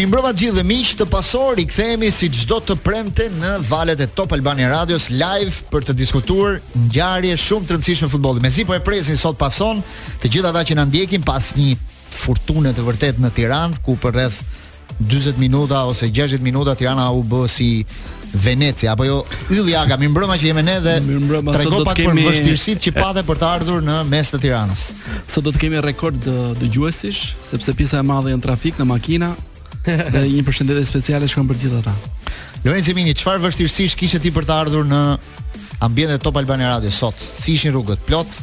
Mirëmbrëma të gjithëve miq të Pasonit, i kthehemi si çdo të premte në valët e Top Albania Radio-s live për të diskutuar ngjarje shumë të rëndësishme futbollit. Mezi po e presin sot Pason të gjithë ata që na ndjekin pas një furtune të vërtetë në Tiranë, ku për rreth 40 minuta ose 60 minuta Tirana u bë si Venecia apo jo Ylli Aga mirëmbrëma që jemi ne dhe mirëmbrëma sot do të kemi vështirësitë që pate për të ardhur në mes të Tiranës. Sot do të kemi rekord dëgjuesish sepse pjesa e madhe janë trafik në makina dhe një përshëndetje speciale shkon për gjithë ata. Lorenzo Mini, çfarë vështirësish kishe ti për të ardhur në ambientet e Top Albania Radio sot? Si ishin rrugët? Plot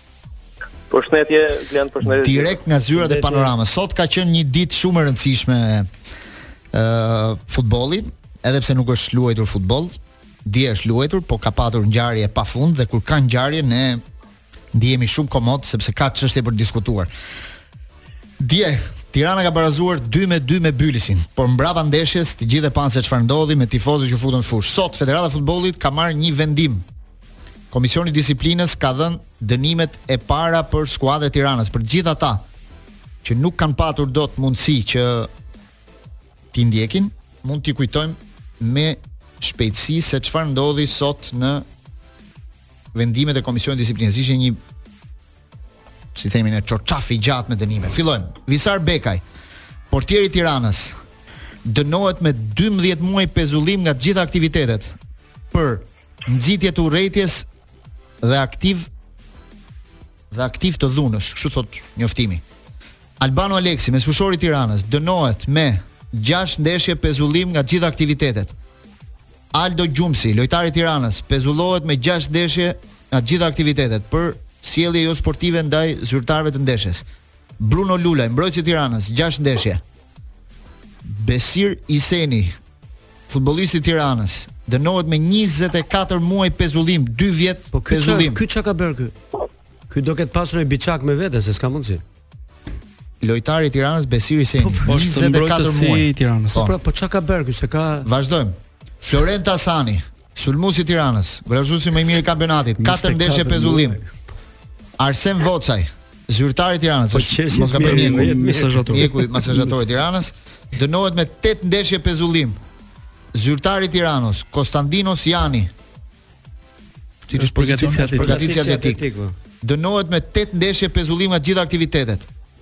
Përshëndetje, Glen, përshëndetje. Direkt nga zyrat e Panoramës. Sot ka qenë një ditë shumë e rëndësishme e futbollit, edhe pse nuk është luajtur futboll, dje është luajtur, po ka patur ngjarje pa fund dhe kur ka ngjarje ne ndihemi shumë komod sepse ka çështje për të diskutuar. Dje Tirana ka barazuar 2 me 2 me Bylisin, por mbrapa ndeshjes të gjithë e panë se çfarë ndodhi me tifozët që u futën në fushë. Sot Federata e Futbollit ka marrë një vendim Komisioni i Disiplinës ka dhënë dënimet e para për skuadrën e Tiranës, për gjithë ata që nuk kanë patur dot mundësi që t'i ndjekin, mund t'i kujtojmë me shpejtësi se çfarë ndodhi sot në vendimet e Komisionit të Disiplinës. Ishte një si themi ne çarçaf i gjatë me dënime. Fillojmë. Visar Bekaj, portieri i Tiranës, dënohet me 12 muaj pezullim nga të gjitha aktivitetet për nxitje të urrejtjes dhe akti dhe akte të dhunës, kështu thotë njoftimi. Albano Aleksi, mesfushori i Tiranës, dënohet me 6 ndeshje pezullim nga gjitha aktivitetet. Aldo Gjumsi, lojtari i Tiranës, pezullohet me 6 ndeshje nga gjitha aktivitetet për sjellje jo sportive ndaj zyrtarëve të ndeshjes. Bruno Lulaj, mbrojtës i Tiranës, gjashtë ndeshje. Besir Iseni, futbollist i Tiranës, dënohet me 24 muaj pezullim, 2 vjet po pezullim. Po ky çka ka bër ky? Ky do ketë pasur i biçak me vete se s'ka mundsi. Lojtari i Tiranës Besir Iseni, po, po, po është mbrojtës i Tiranës. Po pra, po çka ka bër ky? Se ka Vazhdojmë. Florent Hasani, Sulmuesi i Tiranës, golashënuesi më i mirë i kampionatit, katër ndeshje pezullim. Arsen Vocaj, zyrtar i Tiranës, po është mos gaboj mjeku, masazhator. Mjeku, masazhatori i Tiranës dënohet me 8 ndeshje pezullim. Zyrtari i Tiranës, Konstantinos Jani, i cili është përgatitës atletik. Përgatitës atletik. Dënohet me 8 ndeshje pezullim nga gjitha aktivitetet.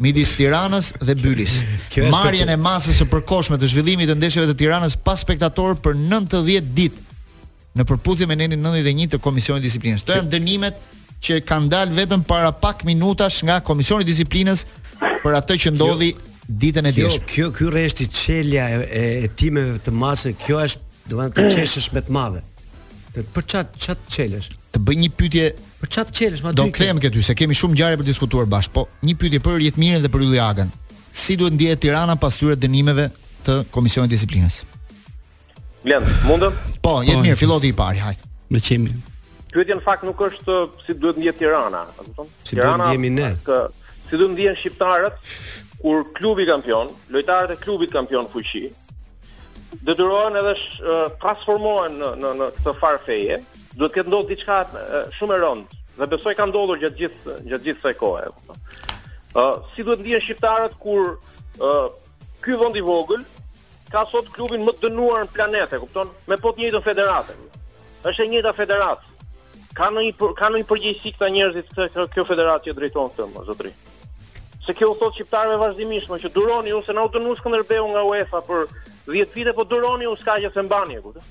midis Tiranës dhe Bylis. Marrjen e masës së përkohshme të zhvillimit të ndeshjeve të Tiranës pa spektatorë për 90 ditë në përputhje me nenin 91 të Komisionit të Disiplinës. Këto janë dënimet që kanë dalë vetëm para pak minutash nga Komisioni i Disiplinës për atë që ndodhi ditën e djeshme. Kjo ky rreshti çelja e, e, hetimeve të masës, kjo është, do të thotë, të qeshësh me të madhe. Të për çfarë ta çelësh. Të bëj një pyetje Po çfarë të çelësh, madje. Do kthem këtu se kemi shumë ngjarje për të diskutuar bash, po një pyetje për Jetmirin dhe për Ylli Agën. Si duhet ndjehet Tirana pas këtyre dënimeve të Komisionit të Disiplinës? Blend, mundem? Po, Jetmir, po, fillo ti i pari, hajde. Me që jemi. Pyetja në fakt nuk është uh, si duhet ndjehet Tirana, a kupton? Si duhet ndjehemi ne? Kë, si duhet ndjehen shqiptarët kur klubi kampion, lojtarët e klubit kampion në fuqi, detyrohen edhe sh, uh, transformohen në në në këtë farë feje, Duhet të ketë ndodhur diçka shumë e rëndë dhe besoj ka ndodhur gjatë gjithë gjatë gjithë kësaj kohe. Ë, uh, si duhet ndihen shqiptarët kur ë uh, ky vend i vogël ka sot klubin më të dënuar në planet, e kupton? Me po të njëjtën federatë. Është e njëjta federatë. Ka ndonjë ka ndonjë përgjegjësi këta njerëzit te kjo federatë që drejton këtë, more zotëri. Se kjo u thotë shqiptarëve vazhdimisht, mo, që duroni ju se na u dënua Skënderbeu nga UEFA për 10 vite, po duroni ju s'ka gjë se mbani, e kupton?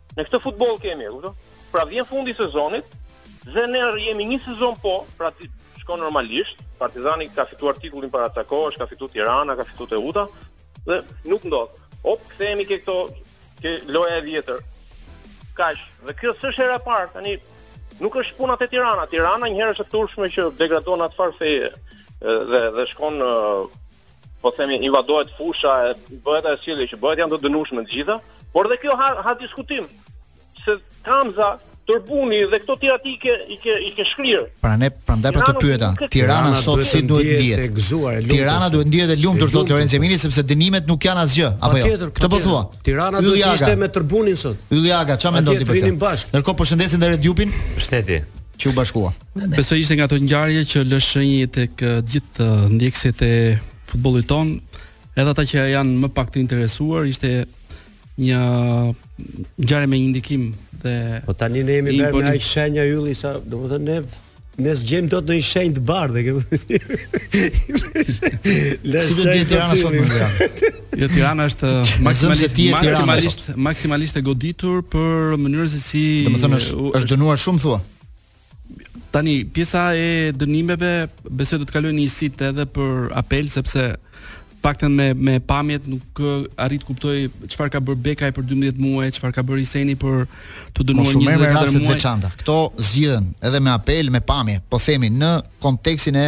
Në këtë futboll kemi, e kupton? Pra vjen fundi i sezonit dhe ne jemi një sezon po, pra ti shkon normalisht, Partizani ka fituar titullin para ca kohësh, ka fituar Tirana, ka fituar Teuta dhe nuk ndodh. Po kthehemi ke këto ke loja e vjetër. Kaq, dhe kjo s'është hera e parë, tani nuk është puna te Tirana. Tirana një herë është e turpshme që degradon në atë farë feje dhe dhe shkon po themi invadohet fusha e bëhet ajo sjellje që bëhet janë të dënueshme të gjitha, por dhe kjo ha, ha diskutim se Kamza, Tërbuni dhe këto tjera ti ke i ke i ke shkrirë. Pra ne prandaj pra të pyeta, Tirana sot si duhet ndihet? Tirana duhet ndihet e lumtur thotë Lorenc Jemini sepse dënimet nuk janë asgjë, apo jo? Këtë po thua. Tirana duhet të ishte me Tërbunin sot. Ylli Aga, çfarë mendon ti për këtë? Ndërkohë përshëndesim dhe Redi Jupin, që tani që u bashkua. Besoj ishte nga ato ngjarje që lë shenjë tek të gjithë ndjekësit e futbollit tonë, edhe ata që janë më pak të interesuar, ishte një ngjarje me një ndikim dhe Po tani ne jemi bërë me aq shenja Ylli sa, domethënë ne ne s'gjejmë dot ndonjë shenjë të bardhë, ke përsipër. Le si të jetë Tirana sot në Tiranë. Jo Tirana është maksimalisht ti je maksimalisht maksimalisht e goditur për mënyrën se si Domethënë është është dënuar shumë thua. Tani pjesa e dënimeve besoj do të kalojë në një sitë edhe për apel sepse të paktën me me pamjet nuk arrij të kuptoj çfarë ka bërë Bekaj për 12 muaj, çfarë ka bërë Iseni për t'u dënuar 24 muaj. Mos u të veçanta. Këto zgjidhen edhe me apel, me pamje, po themi në kontekstin e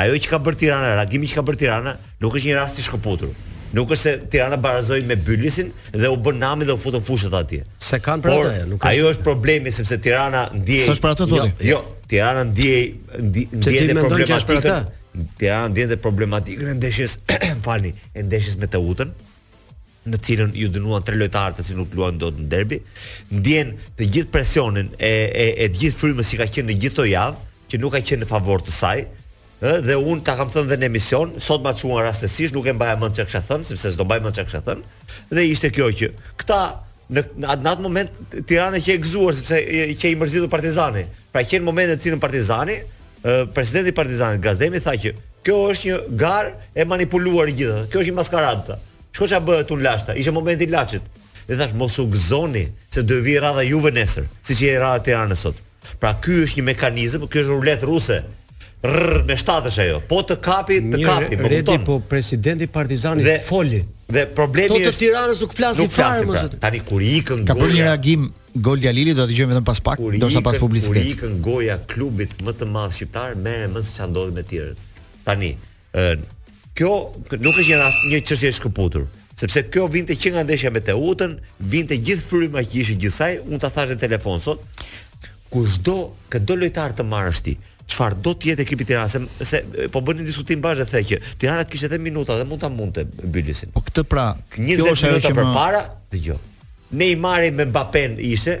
Ajo që ka bërë Tirana, reagimi që ka bërë Tirana, nuk është një rast i shkëputur. Nuk është se Tirana barazoi me Bylisin dhe u bën nami dhe u futën në fushë atje. Se kanë për atë, nuk është. Ajo është problemi sepse Tirana ndjen. S'është për atë thotë. Jo, jo, Tirana ndjen ndjen dhe problematika. Tirana ndjen dhe problematikën e ndeshjes, më falni, e ndeshjes me Teutën. në të cilën iu dënuan tre lojtarë të cilët nuk luajnë dot në derbi, ndjen të gjithë presionin e e e të gjithë frymës që ka qenë në gjithë këto javë, që nuk ka qenë në favor të saj, ë dhe unë ta kam thënë dhe në emision, sot ma çuan rastësisht, nuk e mbaja mend çka kisha thënë, sepse s'do mbaj mend çka kisha thënë. Dhe ishte kjo që këta në në atë, në atë moment Tirana qe e gëzuar sepse e- qe i mërzitur Partizani. Pra qe një moment në të cilën Partizani, ë, presidenti i Partizanit Gaz Demi tha që kjo është një garë e manipuluar e gjitha. Kjo është një maskaradë. tha. Shiko ça bëhet, unë thashë, ishte momenti i Laçit. Dhe thashë mos u gëzoni se do vijë radha juve nesër, siç i erdhi radha Tiranës sot. Pra ky është një mekanizëm, ky është rulet ruse. Rrr, me shtatësh ajo. Po të kapi, të Mirë, kapi, më Redi, kupton. po presidenti Partizani Dhe- foli. Dhe problemi Këto të është Tiranës nuk flasin nuk fare flasin më pra. zot. Tani kur i ikën Ka bërë një goja, reagim Gold Halili, do ta dëgjojmë vetëm pas pak, kur i ndoshta pas ikën, kur i publicitetit. ikën goja klubit më të madh shqiptar, merre me mend se çfarë ndodhi me të tjerët. Tani, Ë kjo nuk është një rast një çështje e shkëputur, sepse kjo vinte që nga ndeshja me Teutën, vinte gjithë fryma që ishte gjithsej, unë ta thashë në telefon sot, kushdo këdo lojtar të marrësh ti, çfarë do të jetë ekipi i Tiranës, se po bënim diskutim bashkë dhe the që Tirana kishte edhe minuta dhe mund ta mundte Bylisin. Po këtë pra, kjo është ajo që më para, dëgjoj. Ne i marrim me Mbappé ishte,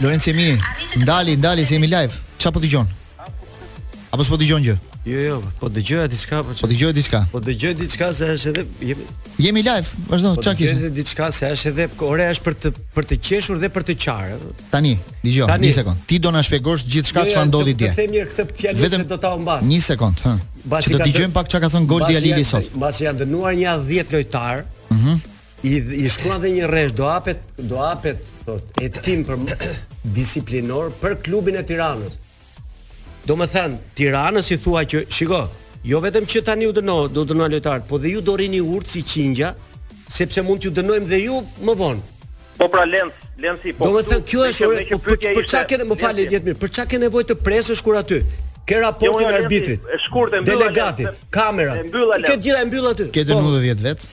Lorenci Emini, ndali, ndali se jemi live. Çfarë po dëgjon? Apo s'po dëgjon gjë? Jo, jo, po dëgjoj diçka, po. Po dëgjoj diçka. Po dëgjoj diçka se është edhe jemi jemi live, vazhdo, po çka ke? Po dëgjoj diçka se është edhe ore është për të për të qeshur dhe për të qarë. Tani, dëgjoj, një sekond. Ti do na shpjegosh gjithçka jo, jo, çfarë ndodhi dje. Vetëm mirë këtë fjalë se do ta humbas. Një sekond, hë. Pasi do dëgjojmë pak çka ka thënë Goldi Halili sot. Mbasi janë dënuar nja 10 lojtarë. Mhm. I i shkruan dhe një rresht do hapet do hapet thotë hetim për disiplinor për klubin e Tiranës. Domethënë, Tiranës i thua që, shiko, jo vetëm që tani u dënu, do dënoj lojtarët, po dhe ju do rini urtë si qingja, sepse mund t'ju dënojmë dhe ju më vonë. Po pra Lenc, Lenci, po. Do të thotë kjo është ore, po për për çfarë ke, më fal Jetmir, për çfarë ke nevojë të presësh ku aty? Ke raportin jo, e arbitrit. Është shkurt e mbyll. Delegatit, kamera. Ke gjithë e mbyll aty. Ke dënuar 10 po. veta?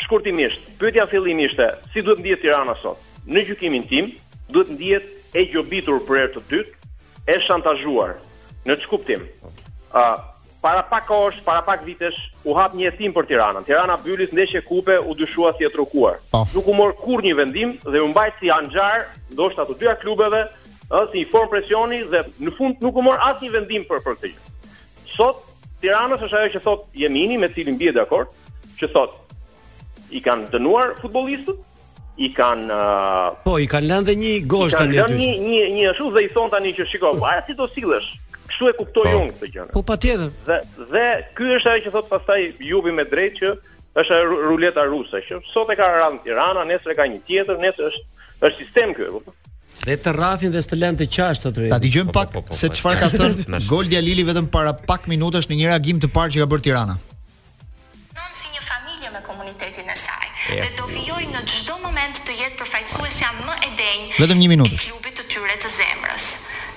Shkurtimisht, pyetja në fillim ishte, si duhet të ndihet Tirana sot? Në gjykimin tim, duhet të ndihet e gjobitur për herë të dytë, e shantazhuar. Në ç'kuptim? Ë, para pak kohësh, para pak vitesh, u hap një hetim për Tiranën. Tirana Bylis ndeshje kupe, u dyshua si e trukuar. Nuk u mor kurrë një vendim dhe u mbajt si hanxhar, ndoshta të dyja klubeve, ë si një formë presioni dhe në fund nuk u mor asnjë vendim për për këtë gjë. Sot Tiranës është ajo që thot Jemini me cilin bie dakord, që thot i kanë dënuar futbollistët, i kanë uh, Po, i kanë lënë dhe një gol tani aty. Një një një ashtu dhe i thon tani që shiko, para si do sillesh. Kështu e kuptoj po. unë këtë gjë. Po patjetër. Dhe dhe ky është ajo që thot pastaj Juvi me të drejtë që është ruleta ruse që sot e ka radhën Tirana, nesër e ka një tjetër, nesër është është sistem ky, kupton? Dhe të rrafin dhe s'të lënë të qash. Ta dëgjojmë po, po, pak po, po, se po. çfarë ka thënë Goldi Alili vetëm para pak minutash në një reagim të parë që ka bërë Tirana. si një familje me komunitetin e saj dhe do vijojë në çdo moment të jetë përfaqësuesja më e denjë vetëm një minutë e klubit të tyre të zemrës.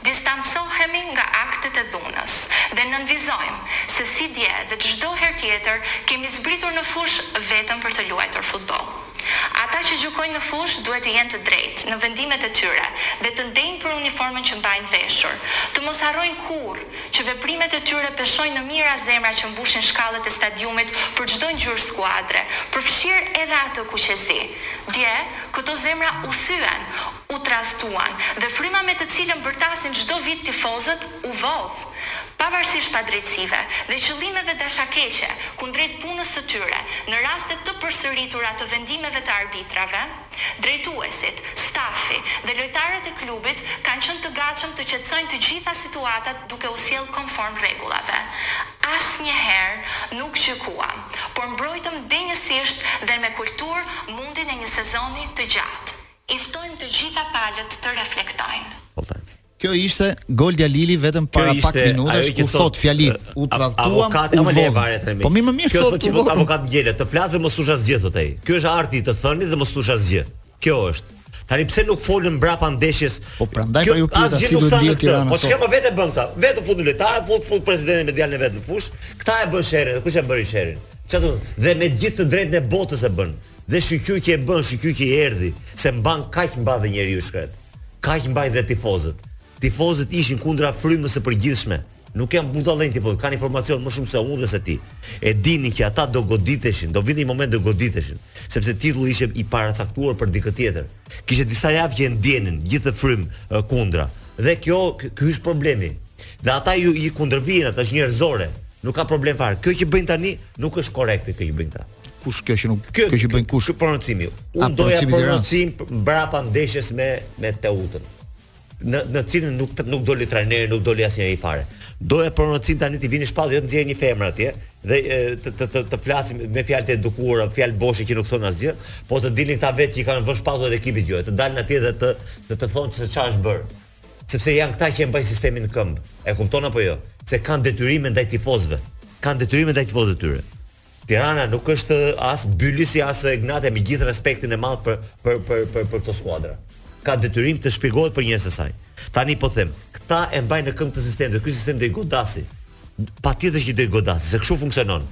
Distancohemi nga aktet e dhunës dhe nënvizojmë se si dje dhe çdo herë tjetër kemi zbritur në fushë vetëm për të luajtur futboll. Ata që gjykojnë në fushë duhet të jenë të drejtë në vendimet e tyre dhe të denjë për uniformën që mbajnë veshur. Të mos harrojnë kurrë që veprimet e tyre peshojnë në mijëra zemra që mbushin shkallët e stadiumit për çdo ngjyrë skuadre, përfshirë edhe atë kuqezi. Dje, këto zemra u thyen. u tradhtuan dhe fryma me të cilën bërtasin çdo vit tifozët u vodh. Pavarësisht padrejtësive dhe qëllimeve dashakeqe kundrejt punës së tyre, në raste të përsëritura të vendimeve të arbitrave, drejtuesit, stafi dhe lojtarët e klubit kanë qenë të gatshëm të qetësojnë të gjitha situatat duke u sjellë konform rregullave. Asnjëherë nuk gjykuam, por mbrojtëm denjësisht dhe me kulturë mundin e një sezoni të gjatë. I ftojmë të gjitha palët të reflektojnë. Kjo ishte Goldi Alili vetëm para ishte, pak minutash kur thot fjalët u tradhtuam u vodhëm. Po më mirë thot që thot avokat Ngjela, të flasësh mos thuash asgjë thot ai. Ky është arti i të thënit dhe mos thuash asgjë. Kjo është. Tani pse nuk folën mbrapa ndeshjes? Po prandaj po ju pyeta si do të ndihej Tirana. Po çka po vetë e bën këta? Vetë futin lojtarët, fut fut presidentin me djalin e vet në fushë. Këta e bën sherrin, kush e bëri sherrin? Çfarë do? Dhe me gjithë të drejtën e botës e bën. Dhe shyqyr që e bën, shyqyr që i erdhi, se mban kaq mban dhe njeriu i shkretë. Kaq mbajnë dhe tifozët. Tifozët ishin kundra frymës së përgjithshme. Nuk janë budallenj tifozët, kanë informacion më shumë se unë dhe se ti. E dinin që ata do goditeshin, do vinte një moment do goditeshin, sepse titulli ishte i paracaktuar për dikë tjetër. Kishte disa javë që e ndjenin këtë frymë kundra. Dhe kjo ky është problemi. Dhe ata ju i kundërvihen, ata është njerëzore. Nuk ka problem fare. Kjo që bëjnë tani nuk është korrekte kjo që bëjnë këta. Kush kjo që nuk kjo që bën kush? Ky prononcimi. Unë doja prononcim mbrapa ndeshjes me me Teutën. Në në cilën nuk nuk doli trajneri, nuk doli asnjëri fare. Doja prononcim tani t'i vini shpatullat, jo të nxjerrë një femër atje dhe të të të, të flasim me fjalë të edukuara, fjalë boshe që nuk thonë asgjë, po të dilin këta vetë që i kanë vënë shpatullat ekipit jo, të dalin atje dhe të të, të thonë se çfarë është bërë. Sepse janë këta që e mbajnë sistemin në këmbë. E kupton apo jo? Se kanë detyrime ndaj tifozëve. Kanë detyrime ndaj tifozëve të tyre. Tirana nuk është as Bylisi as Egnatia me gjithë respektin e madh për për për për, për këto skuadra. Ka detyrim të shpjegohet për njerëzit e saj. Tani po them, këta e mbajnë në këmbë këtë sistem dhe ky sistem do i godasi. Patjetër që do i godasi, se kështu funksionon.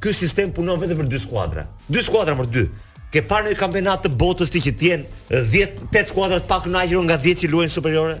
Ky sistem punon vetëm për dy skuadra. Dy skuadra për dy. Ke parë në kampionat të botës ti që të jenë 10 8 skuadra të pakënaqura nga 10 që luajnë superiore?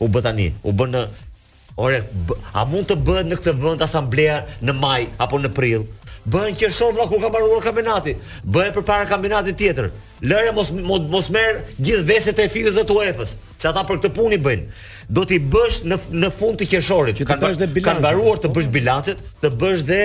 u bë tani, u bënë. Ore, a mund të bëhet në këtë vend asamblea në maj apo në prill? Bëhet në qershor vëlla kur ka mbaruar kampionati. Bëhet përpara kampionatit tjetër. Lëre mos mos, mos merr gjithë veset e FIFA-s dhe të UEFA-s, se ata për këtë punë i bëjnë. Do t'i bësh në në fund të qershorit, që kanë kanë mbaruar të bësh bilancet, të bësh dhe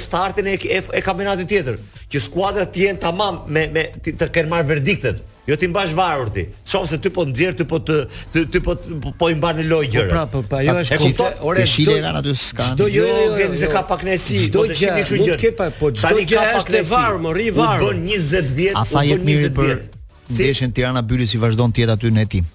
startin e e, e kampionatit tjetër, që skuadrat të jenë tamam me me të kenë marrë verdiktet. Jo t'i mbash varur ti. Shoh se ty po nxjerr ty po të ty ty po po i mban në lojë po gjëra. Po pra, po pra, jo është çifte. Ore, shih le kanë aty s'kanë. Çdo gjë jo, gjeni jo, jo, se ka pak nesi, çdo gjë kështu gjë. Nuk pa, po çdo gjë është e varur, më rri varur. Bënë 20 vjet, u bënë 20 vjet. Si ndeshja Tirana Bylisi vazhdon të jetë aty në hetim.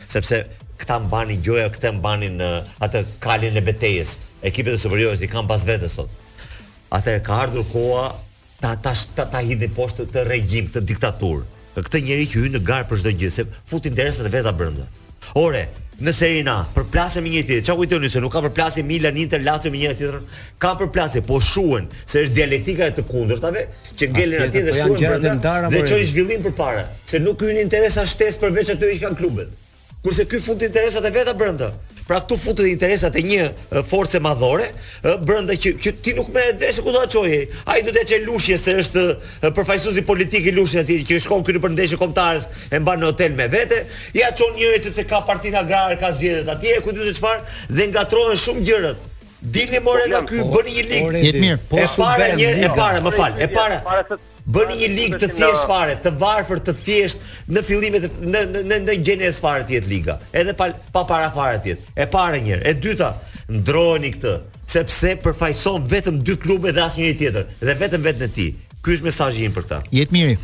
Sepse këta mbanin gjoja, këta mbanin ë atë kalin e betejës. Ekipet e superiores i kam pas vetes, thotë. Atëherë ka ardhur koha ta ta ta, ta hidhni poshtë këtë regjim, këtë diktaturë. Këtë njeri që hyn në garë për çdo gjë, se fut interesat e veta brenda. Ore, në Serie A, përplasen me njëri-tjetrin. Çfarë kujtoni se nuk ka përplasje Milan, Inter, Lazio me njëri-tjetrin? Ka përplasje, po shuhen se është dialektika e të kundërtave, që ngelen atje dhe shuhen brenda dhe çojnë zhvillim përpara, se nuk hyjnë interesa shtesë përveç atyre që kanë klubet. Kurse ky fut interesat e veta brenda. Pra këtu futet interesat e një force madhore, ë brenda që që ti nuk merr vesh ku do ta çojë. Ai do të çojë Lushnjen se është përfaqësuesi politik i Lushnjes ai që shkon këtu për ndeshje kombëtares e mban në hotel me vete. Ja çon njërin sepse ka partinë agrare, ka zgjedhjet atje, ku di unë se çfarë dhe ngatrohen shumë gjërat. Dilni more nga ky, bëni një ligë. Jetë mirë. Po e para një, e para, më fal. E para. Bëni një ligë të thjeshtë fare, të varfër, të thjeshtë në fillimet në në në gjenezë fare të jetë liga. Edhe pa pa para fare të jetë. E para një, e dyta, ndrojeni këtë, sepse përfaqëson vetëm dy klube dhe asnjëri tjetër, dhe vetëm vetën e tij. Ky është mesazhi im për këtë. Jetë mirë.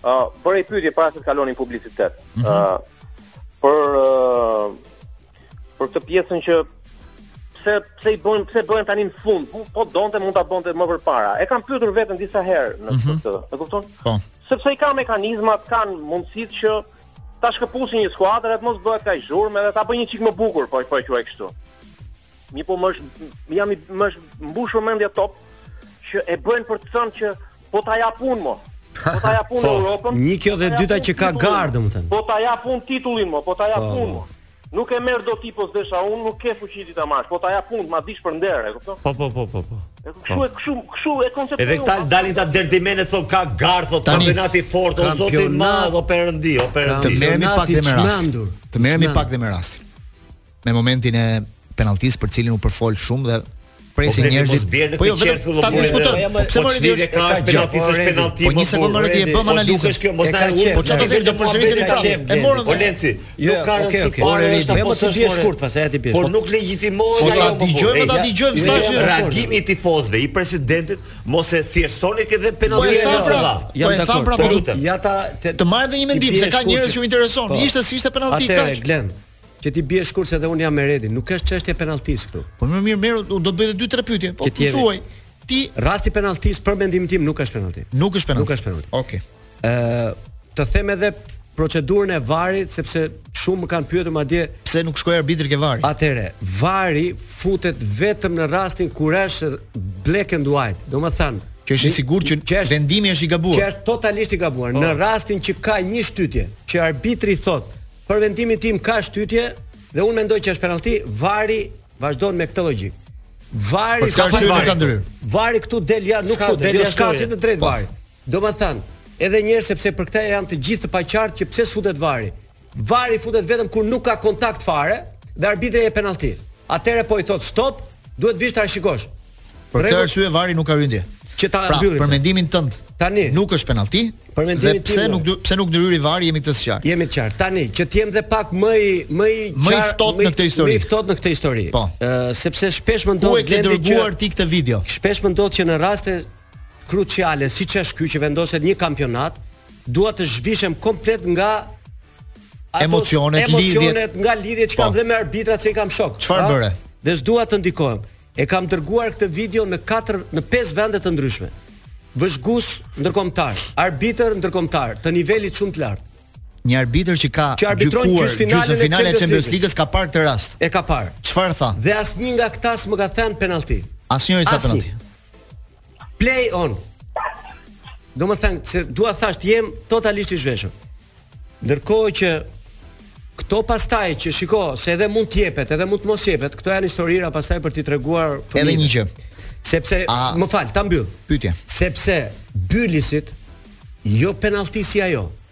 Ë, uh, bëre pyetje para se të kalonim në publicitet. Ë, mm -hmm. uh, për uh, për këtë pjesën që pse pse i bën pse bëhen tani në fund po, po donte mund ta bënte më përpara e kam pyetur veten disa herë në mhm. këtë mm -hmm. e kupton po sepse i ka mekanizmat kanë mundësitë që ta shkëpusin një skuadër e të mos bëhet kaq zhurmë edhe ta bëjë një çik më bukur po po e quaj kështu Mi po më është jam më është mbushur mendja top që e bëjnë për të thënë që po ta jap unë mo. Po ta jap unë po, Europën. Një kjo dhe dyta që ka garë, domethënë. Po ta jap unë titullin mo, po ta jap po, unë. Po. Nuk e merr dot ti po s'desha unë, nuk ke fuqi ti ta marrësh, po ta jap unë, ma dish për nder, e kupton? Po po po po po. Kshu po. e kshu, kshu e konceptoj. Edhe këta dalin ta dërdëllisin thonë ka garë thotë kampionati i fortë, o zoti i madh, o perëndi, o perëndi. Të merrni pak dhe me rast. Të merrni pak dhe me rastin. në momentin e penaltisë për të cilin u përfol shumë dhe presin po, njerëzit. Po jo vetëm ta diskutojmë. Po pse mori dhe ka penalti s'është penalti. Po një sekondë ta bëjmë analizën. Kjo mos na ul. Po çfarë do të do përsërisim pra? E morëm Valenci. Jo, nuk ka rëndësi fare është apo mund ta bësh shkurt pas atë pjesë. Por nuk legjitimohet. Po ta dëgjojmë, ta dëgjojmë sa është reagimi i tifozëve, i presidentit, mos e thjeshtoni këtë dhe penalti e sa. Ja ta kam pra të lutem. Ja ta të marrë një mendim se ka njerëz që u intereson. Po. Ishte si ishte penalti kaq. Atëre Glen, Që t'i bie shkurt se dhe unë jam me Redin. Nuk është çështje penalltie këtu. Po më mirë merr, do të bëj edhe dy tre pyetje. Po më thuaj. Te rasti i penalltisë për mendimin tim nuk është penallti. Nuk është penallti. Nuk është penallti. Okej. Okay. Ë të them edhe procedurën e varit sepse shumë më kanë pyetur madje pse nuk shkoi arbitri ke vari. Atëre, vari futet vetëm në rastin kur është black and white. Domethënë, që është i sigurt që, që është, vendimi është i gabuar. Që është totalisht i gabuar. Oh. Në rastin që ka një shtytje, që arbitri thotë Për mendimin tim ka shtytje dhe unë mendoj që është penallti, vari vazhdon me këtë logjikë. Vari po ka vari. Vari këtu del ja nuk ka del ja s'ka asnjë të drejtë po. vari. Domethën, edhe një herë sepse për këtë janë të gjithë të paqartë që pse s'futet vari. Vari futet vetëm kur nuk ka kontakt fare dhe arbitri jep penallti. Atëre po i thotë stop, duhet vish ta rishikosh. Për këtë arsye vari nuk ka ndërhyrë. Që ta pra, mbyllim. Për mendimin tënd, tani nuk është penallti. Për mendimin tim. Pse nuk pse nuk ndërhyri vari jemi të qartë. Jemi të qartë. Tani që të jem dhe pak më i më i qartë, më i ftohtë në këtë histori. Më i ftohtë në këtë histori. Po. Ë sepse shpesh më ndodh që e ke dërguar ti këtë video. Shpesh më ndodh që në raste kruciale, siç është ky që vendoset një kampionat, dua të zhvishem komplet nga ato emocionet, emocionet lidhjet, nga lidhjet që po. kam dhe me arbitrat se i kam shokë. Çfarë bëre? Dhe s'dua të ndikohem. E kam dërguar këtë video në katër në pesë vende të ndryshme. Vëzhgues ndërkombëtar, arbitër ndërkombëtar të nivelit shumë të lartë. Një arbitër që ka gjykuar gjysmëfinale të Champions League-s e ka parë këtë rast. E ka parë. Çfarë tha? Dhe asnjë nga këta s'më ka thënë penallti. Asnjëri s'tha penallti. Play on. Domethënë se dua thash të jem totalisht i zhveshur. Ndërkohë që këto pastaj që shiko se edhe mund të jepet, edhe mund të mos jepet, këto janë historira pastaj për t'i treguar fëmijëve. Edhe një gjë. Sepse A... më fal, ta mbyll. Pyetje. Sepse Bylisit jo penallti si ajo.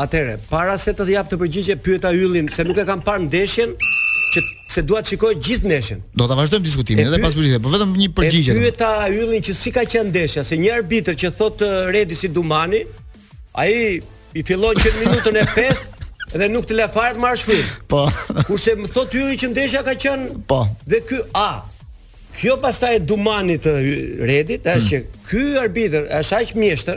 Atëherë, para se të të jap të përgjigje, pyeta Yllin se nuk e kam parë ndeshjen, që se dua të shikoj gjithë ndeshjen. Do ta vazhdojmë diskutimin edhe pas pyetjes, por vetëm një përgjigje. E pyeta Yllin që si ka qenë ndeshja, se një arbitër që thotë Redi si Dumani, ai i fillon që në minutën e 5 dhe nuk të le fare të marrësh frymë. Po. Kurse më thot Ylli që ndeshja ka qenë Po. Dhe ky a Kjo pastaj e Dumanit të Redit, është mm. që ky arbitër është aq mjeshtër,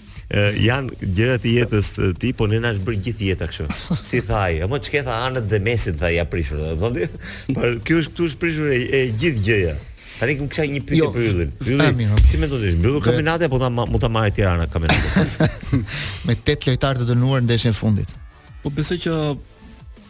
Janë gjëra të jetës ti, po neve na është bërë gjithë jeta kështu. Si tha ai, apo çka tha anët dhe mesin tha ja prishur. Do të thotë, por kjo është këtu është prishur e, e gjithë gjëja. Tani kam kisha një pyetje jo, për Yllin. Ylli, si mendon ti, mbyllur kampionati apo ta mund ta marrë Tirana kampionatin? Me tetë lojtarë të dënuar ndeshjen e fundit. Po besoj që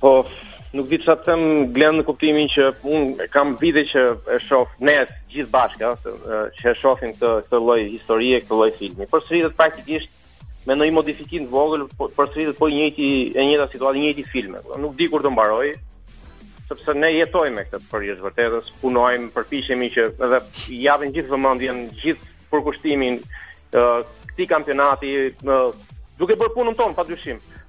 Po, nuk di çfarë të them Glen në kuptimin që unë kam vite që e shoh ne gjithë bashkë, ëh, që e shohim këtë këtë lloj historie, këtë lloj filmi. Përsëritet praktikisht me ndonjë modifikim të vogël, por përsëritet po i njëjti e njëjta situatë, i njëjti film. Nuk di kur do mbarojë, sepse ne jetojmë me këtë për hir të së vërtetës, punojmë, përpiqemi që edhe i japim gjithë vëmendjen, gjithë përkushtimin ë uh, këtij kampionati, uh, duke bërë punën tonë padyshim.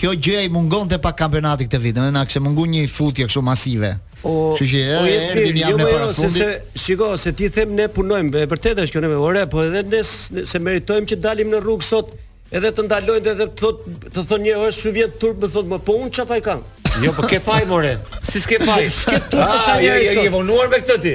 Kjo gjëja i mungonte pak kampionatit këtë vit, domethënë na kishte mungu një futje kështu masive. O, Kështu që o e jetë erdhi mirë, një jo javë më para jo, se, fundit. se, shiko, se ti the ne punojmë, e vërtetë është kjo ne, ore, po edhe ne s- ne- s'e meritojmë që dalim në rrugë sot, edhe të ndalojnë dhe edhe të thot, të thonë një, kështu s'ju vjen turp, më thotë, më po unë çfarë faj kam? Jo, po ke faj more. Si s'ke faj? S'ke turp Ah, ta tha njëri je, sot. je vonuar me këtë ti.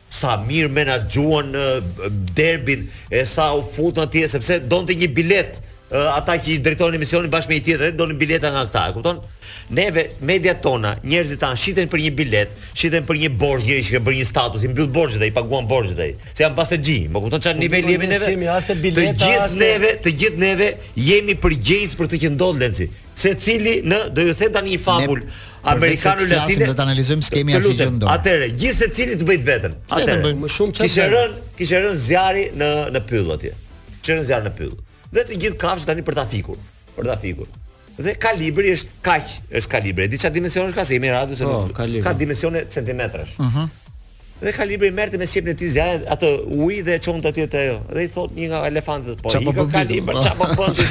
Sa mirë menaxhuan derbin e sa u futën atje sepse donte një biletë ata që i drejtojnë emisionin bashkë me një tjetër, donin bileta nga këta, e kupton? Neve mediat tona, njerëzit tanë shiten për një biletë, shiten për një borxh, njëri që ka bërë një status, i mbyll borxhet ai, paguan borxhet ai. Se janë bastexhinj, më kupton çfarë po, niveli po, jemi neve? Të gjithë neve, të gjithë neve jemi përgjegjës për këtë që ndodh Lenci. secili në do ju them tani një fabulë amerikano latine do të analizojmë skemën e asaj që ndodh. Atëre, gjithë secili të bëjë të vetën. Atëre, bëj më shumë çfarë. Kishte rënë, kishte rënë zjarri në në pyll atje. Kishte rënë zjarr në pyll. Dhe të gjithë kafshët tani për ta fikur, për ta fikur. Dhe kolibri është kaq, është kolibri. Di çfarë dimensionesh ka se jemi në radio se po, nuk ka dimensione centimetrash. Ëh. Uh -huh. Dhe kolibri merrte me sqepin e tij zjarr atë ujë dhe e çonte atje te ajo. Dhe i thot një nga elefantët, po o kolibër, çfarë po bën ti?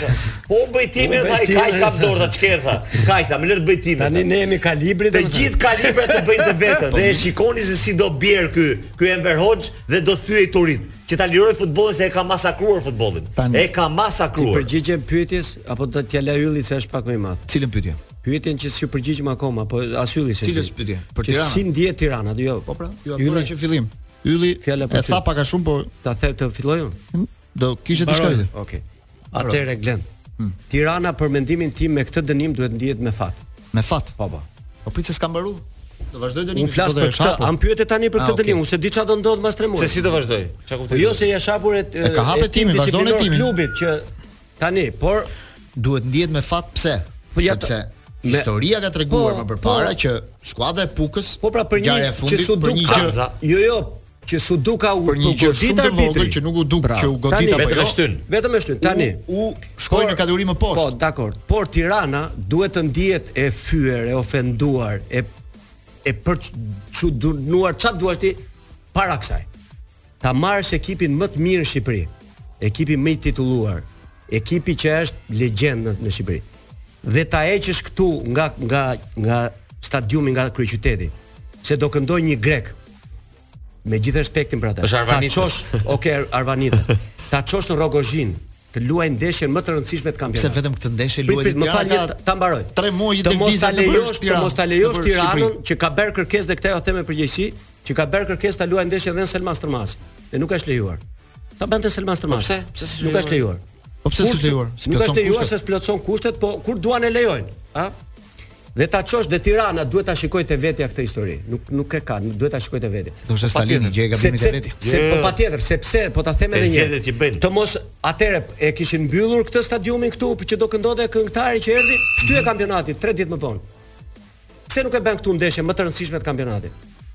Po bëj timin, po ai kaq ka në dorë të shkretën. Kaq ta, më lër të bëj timin. Tani ne jemi kolibri të gjithë kolibrat të bëjnë të vetën po. dhe e shikoni se si do bjerë ky, ky Enver Hoxh dhe do thyej turit që ta liroj futbollin se e ka masakruar futbollin. Tani, e ka masakruar. Ti përgjigjem pyetjes apo do t'ja lë Yllit se është pak më i madh. Cilën pyetje? Pyetjen që s'ju përgjigjëm akoma, po as Ylli s'është. Cilës pyetje? Për Tiranë. Si ndihet Tirana, do jo. Po pra, jua bëra që fillim. Ylli fjala për e tha pak a shumë, po ta the të filloj unë. Hm? Do kishe diçka. Okej. Okay. Atëre Glen. Hmm. Tirana për mendimin tim me këtë dënim duhet ndihet me fat. Me fat. Po po. Po pritë s'ka mbaru. Do vazhdoj dënimin. Unë flas për këtë, a më pyete tani për ah, këtë dënim, unë s'di çfarë do ndodh mbas 3 muaj. Se si do vazhdoj? Çka kuptoj? Po jo se ja s'ka, po e ka hapë hetimin, vazhdon hetimin. Klubit që Tani, por duhet ndihet me fat pse? Po ja pse? Me... Historia ka treguar po, më përpara po, që skuadra e Pukës po pra për një e fundit, që s'u për një gjë. Jo, jo, që s'u duka u për një gjë shumë të vogël që nuk u duk pra, që u godit apo jo. Shtyn. Vetëm e shtyn. Tani u, u shkoi në kategori më poshtë. Po, dakor. Por Tirana duhet të ndihet e fyer, e ofenduar, e e përçudnuar ça të duash ti para kësaj. Ta marrësh ekipin më të mirë në Shqipëri, ekipin më i titulluar, ekipin që është legjendë në, në Shqipëri. Dhe ta heqësh këtu nga nga nga stadiumi nga kryeqyteti, se do këndoj një grek. Me gjithë respektin për atë. Ta çosh, ok Arvanitas. Ta çosh në Rrogozhin. të luajë ndeshjen më të rëndësishme të kampionatit. Pse vetëm këtë ndeshje luajë Tirana? Prit, më fal, ta, ta, ta mbaroj. Tre muaj të mos ta lejosh, të mos ta lejosh Tiranën që ka bërë kërkesë dhe këtë ja them me përgjegjësi, që ka bërë kërkesë ta luajë ndeshjen edhe në Selman Stërmas. Dhe nuk është lejuar. Ta bënte Selman po Stërmas. Pse? Pse s'është lejuar? Nuk është lejuar. Po pse s'është lejuar? Nuk është lejuar se s'plotson kushtet, po kur duan e lejojnë, ha? Dhe ta çosh dhe Tirana duhet ta shikojë te vetja këtë histori. Nuk nuk e ka, duhet ta shikojë te vetja. Do thoshte Stalini gjej gabimin te vetja. Se po patjetër, sepse po ta them edhe një herë. Të mos atëre e kishin mbyllur këtë stadiumin këtu që do këndonte këngëtari që erdhi, shtyje kampionatin 3 ditë më vonë. Pse nuk e bën këtu ndeshjen më të rëndësishme të kampionatit?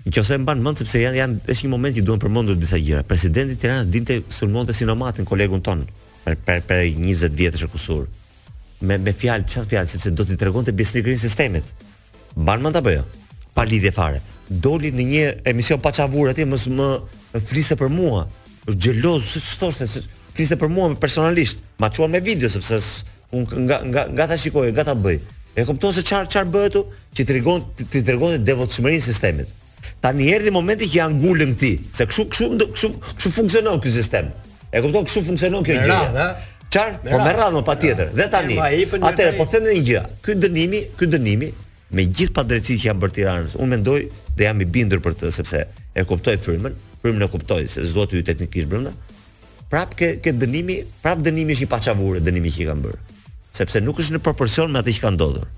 Në qoftë se mban mend sepse janë janë është një moment që duhen përmendur disa gjëra. Presidenti i Tiranës dinte të sulmonte Sinomatin kolegun ton për për, për 20 vjetësh e kusur. Me me fjalë, çfarë fjalë, sepse do t'i tregonte besnikërin sistemit. Mban mend apo jo? Pa lidhje fare. Doli në një emision paçavure atje, mos më fliste për mua. Është xheloz, ç'është thoshte, fliste për mua personalisht. Ma çuan me video sepse Unë nga nga nga ta shikoj, nga ta bëj. E kupton se çfarë çfarë bëhet këtu? Që tregon ti tregon devotshmërinë e sistemit. Tani erdhi momenti që ja ngulën këtij, se kështu kështu kështu kështu funksionon ky sistem. E kupton kështu funksionon kjo gjë. Çfarë? Po me radhë, po patjetër. Dhe tani, atëherë po them një gjë. Ky dënimi, ky dënimi me gjithë padrejtësinë që ia bënë Tiranës, unë mendoj dhe jam i bindur për të sepse e kuptoj frymën, frymën e kuptoj se s'do të hyj teknikisht brenda, prap ke ke dënimi, prap dënimi është i paçavurë dënimi që i kanë bërë. Sepse nuk është në proporcion me atë që ka ndodhur.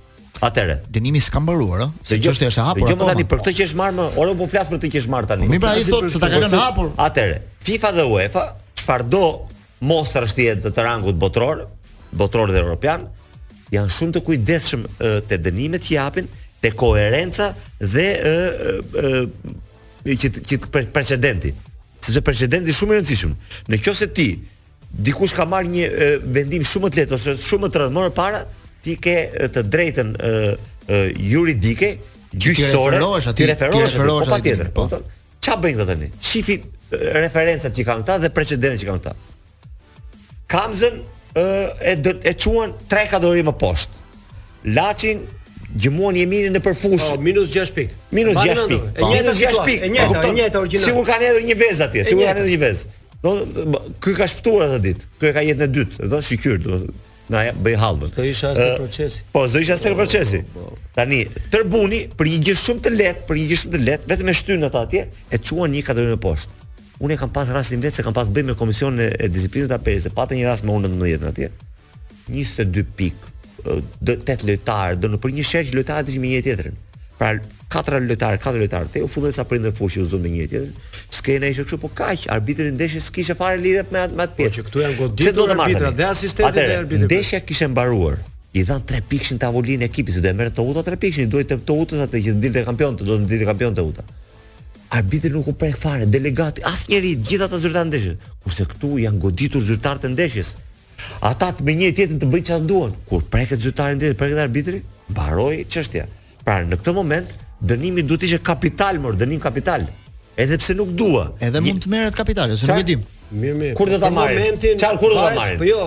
Atëre. Dënimi s'ka mbaruar, ëh. Se çështja është e hapur. Dëgjo më, tani për këtë që është marrë, more, po flas për këtë që është marrë tani. Mirë, pra ai thotë se ta kanë lënë hapur. Atëre, FIFA dhe UEFA, çfarëdo mostra është të të rangut botëror, botëror dhe europian, janë shumë të kujdesshëm te dënimet që japin, te koherenca dhe ë ë që që precedenti. Sepse precedenti është shumë i rëndësishëm. Në qoftë se ti dikush ka marrë një e, vendim shumë të lehtë ose shumë të rëndë më parë, ti ke të drejtën e, e, juridike gjyqësore t'i referohesh aty, po patjetër, po. Ç'a bëjnë këta tani? Shifi referencat që kanë këta dhe precedentët që kanë këta. Kamzën e e, e çuan 3 kategori më poshtë. Laçin gjëmuan Jemirin në përfush. Po, minus 6 pikë. Minus 6 pikë. E po, njëjta situatë, pikë. E njëjta, e njëjta origjinal. Sikur kanë hedhur një vezë atje, sikur kanë hedhur një vezë. Do ky ka shpëtuar atë ditë. Ky e ka jetën e dytë, thuaj shyqyr, do na e bëjë hallvën. Do isha as në procesi. Po, do isha as në procesi. Po, po. Tani, Tërbuni për një gjë shumë të lehtë, për një gjë shumë të lehtë, vetëm e shtyn ata atje, e çuan një kategori më poshtë. Unë e kam pas rastin vetë se kam pas bërë me komisionin e, e disiplinës nga Perez, e pata një rast me U-në 19 atje. 22 pikë, tetë lojtarë, do në për një sherr lojtarët me njëri-tjetrin. Pra katër lojtarë, katër lojtarë, u futën ca prindër në fushë u zunë me njëri-tjetrin. Skena ishte kështu po kaq, arbitri i ndeshjes s'kishte fare lidhje me atë me atë po, pjesë. Po që këtu janë goditur arbitrat dhe asistentët e arbitrit. Ndeshja kishte mbaruar. I dhanë 3 pikëshin në tavolinë ekipit, se do e merrte Teuta 3 pikëshin, duhej Teuta atë që dilte kampion, do të dilte kampion Teuta. Arbitri nuk u prek fare, delegati, asnjeri, të gjithë ata zyrtarë të ndeshjes. Kurse këtu janë goditur zyrtarët e ndeshjes. Ata me njëri-tjetrin të bëjnë çfarë duan. Kur preket zyrtari i ndeshjes, preket arbitri, mbaroi çështja. Pra në këtë moment dënimi duhet të ishte kapital, mor, dënim kapital. Edhe pse nuk dua. Edhe mund të merret kapital, se nuk e dimë. Mirë, mirë. Kur do ta marrin? Çfarë kur do ta marrin? Po jo,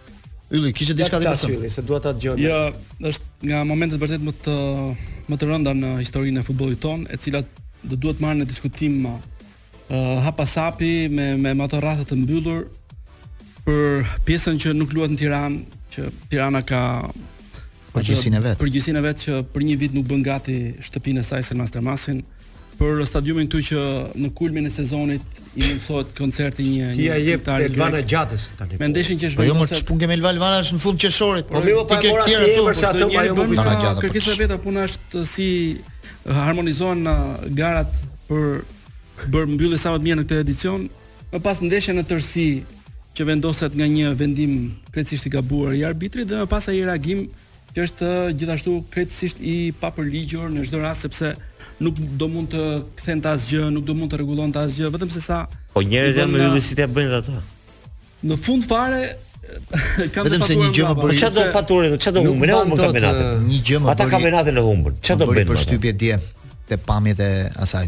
Ylli, kishe diçka të përcjellë? Ylli, se dua ta dëgjoj. Jo, është nga momentet vërtet më të më të rënda në historinë e futbollit tonë, e cila do duhet marrë në diskutim më uh, hap pas hapi me me ato rrathë të mbyllur për pjesën që nuk luhet në Tiranë, që Tirana ka përgjegjësinë e vet. Përgjegjësinë e vet që për një vit nuk bën gati shtëpinë e saj se Master Masin, për stadiumin këtu që në kulmin e sezonit i mundësohet koncerti një një ia jep të Elvana Gjatës tani. Me ndeshjen që zhvendoset. Po jo më ç'punë ke me Elvana është në fund qershorit. Po më po e mora si emër se atë pa jo më kujtoj. Po kërkesa e vetë puna është si harmonizohen garat për të bërë mbyllje sa më të mirë në këtë edicion, Më pas ndeshja në tërësi që vendoset nga një vendim krejtësisht i gabuar i arbitrit dhe më pas ai reagim që është gjithashtu krejtësisht i papërligjur në çdo rast sepse nuk do mund të kthente asgjë, nuk do mund të rregullonte asgjë, vetëm se sa Po njerëz janë, me yllësi të bëjnë ata. Në fund fare kam vetëm se një gjë më bëri. Çfarë do faturë, çfarë do humbën, ne humbën kampionatin. Një gjë më bëri. Ata kampionatin e humbën. Çfarë do bëjnë? Përshtypje dje te pamjet e asaj.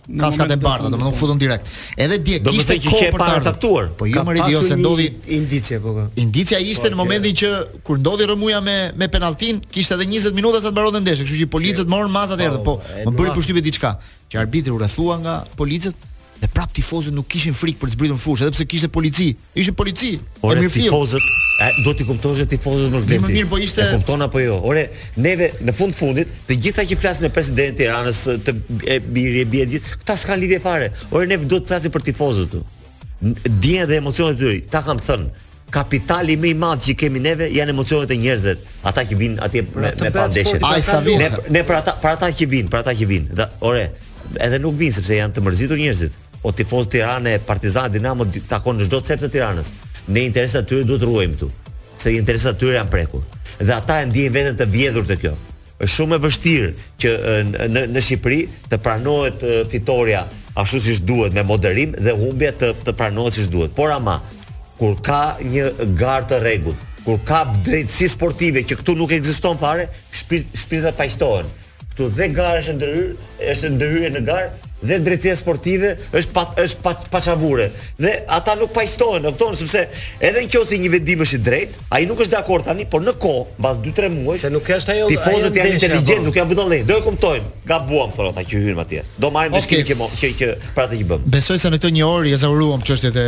Kaskat e bardha, domethënë u futën direkt. Edhe dje do kishte kohë të paracaktuar. Po jo meqenëse ndodhi, indicia po ka. Indicia ishte po, në momentin që kur ndodhi rrëmuja me me penalltinë, kishte edhe 20 minuta sa të mbaronte ndeshja, kështu që policët morën masat erdhën, po, po më bëri përshtypje diçka, që arbitri u rrethua nga policët dhe prapë tifozët nuk kishin frikë për të zbritur në fushë, edhe pse kishte polici Ishin policia. Ore mirë tifozët, a do t'i kuptosh tifozët me të vërtetë? Më mirë po ishte. E kupton apo jo? Ore, neve në fund të fundit, të gjitha që flasin me presidentin e Tiranës, të e biri e bie gjithë, këta s'kanë lidhje fare. Ore ne duhet të flasim për tifozët këtu. Dje dhe emocionet e tyre, ta kam thënë. Kapitali më i madh që kemi neve janë emocionet e njerëzve, ata që vijnë atje pra, me, me pa ndeshje. Ai sa vjen. Ne, ne për ata, për ata që vijnë, për ata që vijnë. Dhe ore, edhe nuk vijnë sepse janë të mërzitur njerëzit. O tifozë Tirane, Partizani, Dinamo takon në çdo cep të Tiranës. Ne interesat e tyre duhet të ruajmë këtu, se interesat e tyre janë prekur. Dhe ata e ndjejnë veten të vjedhur te kjo. Është shumë e vështirë që në në Shqipëri të pranohet fitorja ashtu siç duhet me moderim dhe humbja të të pranohet siç duhet. Por ama kur ka një garë të rregullt, kur ka drejtësi sportive që këtu nuk ekziston fare, shpirt shpirtrat paqëtohen. Këtu dhe gara është e ndërhyrë, është ndërhyrje në garë dhe drejtësia sportive është pa është pa paçavure. Dhe ata nuk paqtohen, e kupton, sepse edhe në qoftë se një vendim është i drejtë, ai nuk është dakord tani, por në kohë, mbas 2-3 muaj, se nuk është ajo tifozët janë inteligjentë, po. nuk janë budallenj. Do e kuptojnë. Gabuam thonë ata që hymë atje. Do marrim ndëshkimin okay. që që që për atë që bëmë. Besoj se në këtë një orë i ezauruam çështjet e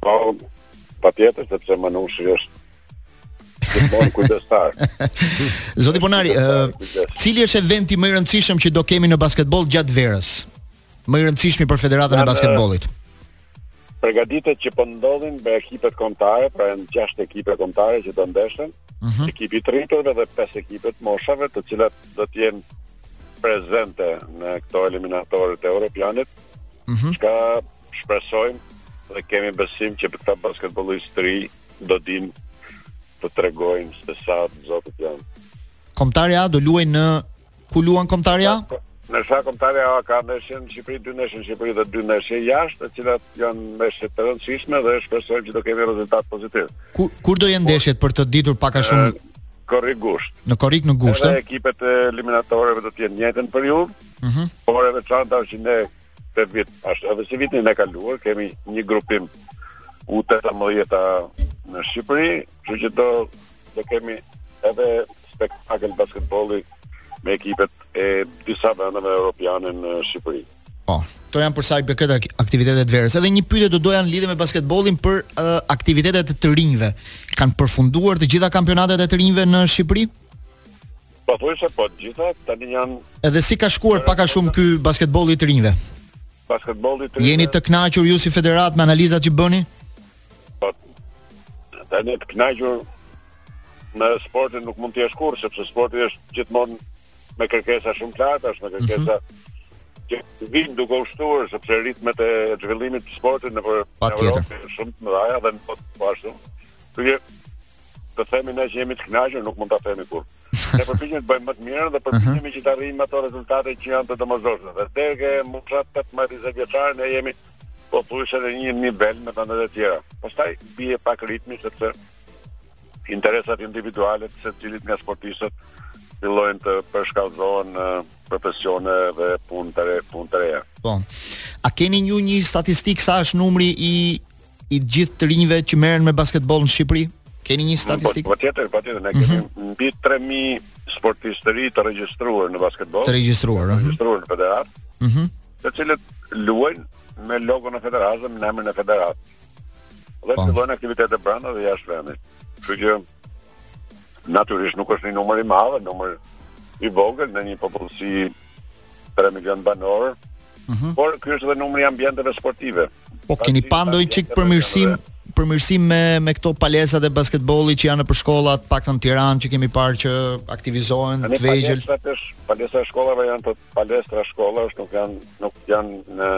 Po, patjetër, sepse Mënushi është gjithmonë kujdestar. Zoti Bonari, cili është eventi më i rëndësishëm që do kemi në basketboll gjatë verës? Më i rëndësishmi për Federatën e Basketbollit. Përgatitjet që po ndodhin me ekipet kombëtare, pra janë 6 ekipe kombëtare që do ndeshen. Uh mhm. -huh. Ekipi i të rriturve dhe 5 ekipet e moshave, të cilat do të jenë prezente në këto eliminatoret e Europianit. Uh mhm. -huh. Çka Shpresojmë dhe kemi besim që këta basketbollistë të rinj do dinë të tregojnë se sa të zotët janë. Kombëtarja A do luaj në ku luan Kombëtarja A? Po, po. Në sa kombëtarja A ka ndeshje në Shqipëri, dy ndeshje në Shqipëri dhe dy ndeshje jashtë, të cilat janë ndeshje të rëndësishme dhe shpresojmë që do kemi rezultat pozitiv. Kur kur do jenë ndeshjet për të ditur pak a shumë? Korrik gusht. Në korrik në gusht. Edhe ekipet e eliminatoreve do të jenë në të njëjtën periudhë. Mhm. Por e veçanta është që ne Sivjet, ashtu edhe si vitin e kaluar, kemi një grupim U tetëmbëdhjeta në Shqipëri, kështu që do, do kemi edhe spektakël basketbolli me ekipet e disa vendeve europiane në Shqipëri. Po, këto janë për sa i përket aktiviteteve të verës. Edhe një pyetje do doja në lidhje me basketbollin për uh, aktivitetet e të rinjve. Kanë përfunduar të gjitha kampionatet e të rinjve në Shqipëri? Pothuajse po, të gjitha tani janë Edhe si ka shkuar pak a shumë ky basketbolli i të rinjve? Basketbolli i të rinjve. Jeni të kënaqur ju si federatë me analizat që bëni? Po. Tani të kënaqur me sportin nuk mund të jesh kurrë sepse sporti është gjithmonë me kërkesa shumë të larta, është me kërkesa mm -hmm që vijnë duke u shtuar sepse ritmet e zhvillimit të sportit në Evropë janë shumë të mëdha dhe në botë po ashtu. Kjo të themi ne që jemi të kënaqur, nuk mund ta themi kurrë. Ne përpiqemi të bëjmë më të mirën dhe përpiqemi mhm. që të arrijmë ato rezultate që janë të domosdoshme. Dhe deri te mosha 18 vjeçare ne jemi pothuajse në një nivel me vendet e tjera. Pastaj bie pak ritmi sepse interesat individuale të secilit nga sportistët fillojnë të përshkallëzohen në profesione dhe punë të re, punë të reja. Po. A keni një një statistikë sa është numri i i të gjithë të rinjve që merren me basketboll në Shqipëri? Keni një statistikë? Po, patjetër, po patjetër, ne kemi mm -hmm. mbi 3000 sportistë të rinj të regjistruar në basketboll. Të regjistruar, ëh. Të regjistruar në federatë. Mhm. Mm të cilët luajnë me logon e federatës, me emrin e federatës. Dhe po. zhvillojnë aktivitete brenda dhe jashtë vendit. Kështu që natyrisht nuk është një numër i madh, numër i vogël në një popullsi tre milion banorë. Mm -hmm. Por ky është edhe numri i ambienteve sportive. Po keni pa ndonjë çik përmirësim përmirësim me me këto palestrat e basketbollit që janë nëpër shkolla, të paktën në Tiranë që kemi parë që aktivizohen të vegjël. Palestrat e shkollave janë të palestra shkolla, është nuk janë nuk janë në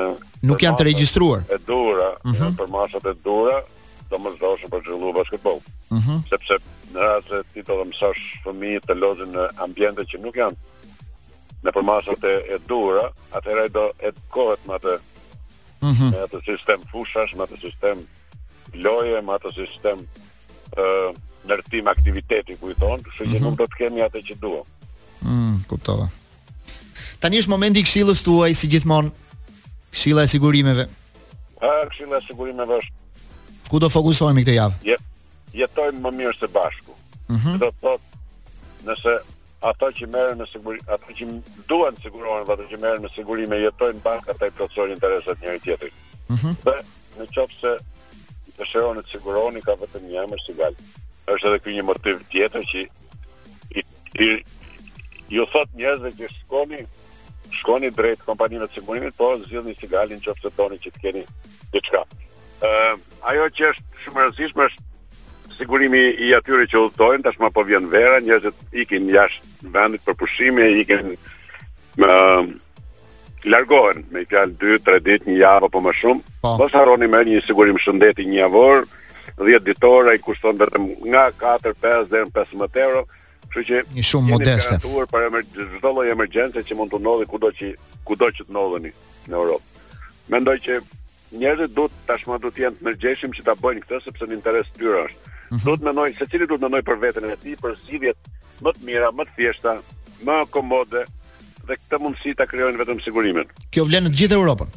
nuk janë të regjistruar. E duhura, mm -hmm. përmasat e duhura, domosdoshme për zhvillu basketboll. Mm -hmm. Sepse në rast se ti do të mësosh fëmijët të lozin në ambiente që nuk janë në përmasat e, e duhura, atëherë ai do edukohet me atë mm -hmm. me atë sistem fushash, me atë sistem loje, me atë sistem ë uh, ndërtim aktiviteti si i thonë, kështu që mm -hmm. nuk do të kemi atë që duam. Mm, kuptova. Tani është momenti i këshillës tuaj si gjithmonë. Këshilla e sigurimeve. Ah, këshilla e sigurimeve është ku do fokusohemi këtë javë? Jet, jetojmë më mirë së bashku. Mm -hmm. Do të thotë nëse Ata që merren me sigurime, ata që duan të sigurohen, ata që merren me sigurime jetojnë bashkë, të plotësojnë interesat njëri tjetrit. Ëh. Mhm. Dhe në qoftë se dëshiron të sigurohesh ka vetëm një emër Sigal. Është edhe ky një motiv tjetër që i, i u thotë njerëzve që shkoni shkoni drejt kompanive të sigurimit, po zgjidhni Sigalin nëse doni që të keni diçka. Ëh, ajo që është shumë e rëndësishme është sigurimi i atyre që udhëtojnë, tashmë po vjen vera, njerëzit ikin jashtë vendit për pushime, ikin ë largohen me një fjalë 2-3 ditë, një javë apo më shumë. Po. Mos harroni me një sigurim shëndeti një javor, 10 ditor ai kushton vetëm nga 4-5 deri në 15 euro. Kështu që një shumë modeste. Jeni garantuar për çdo lloj emergjence që mund të ndodhë kudo që kudo që të ndodheni në Europë. Mendoj që Njerëzit duhet tashmë duhet të jenë të ndërgjegjshëm që ta bëjnë këtë sepse në interes të tyre është. Mm -hmm. Duhet të mendojnë secili duhet të mendojë për veten e tij, për zgjidhjet më të mira, më të thjeshta, më komode dhe këtë mundësi ta krijojnë vetëm sigurimet. Kjo vlen në të gjithë Europën.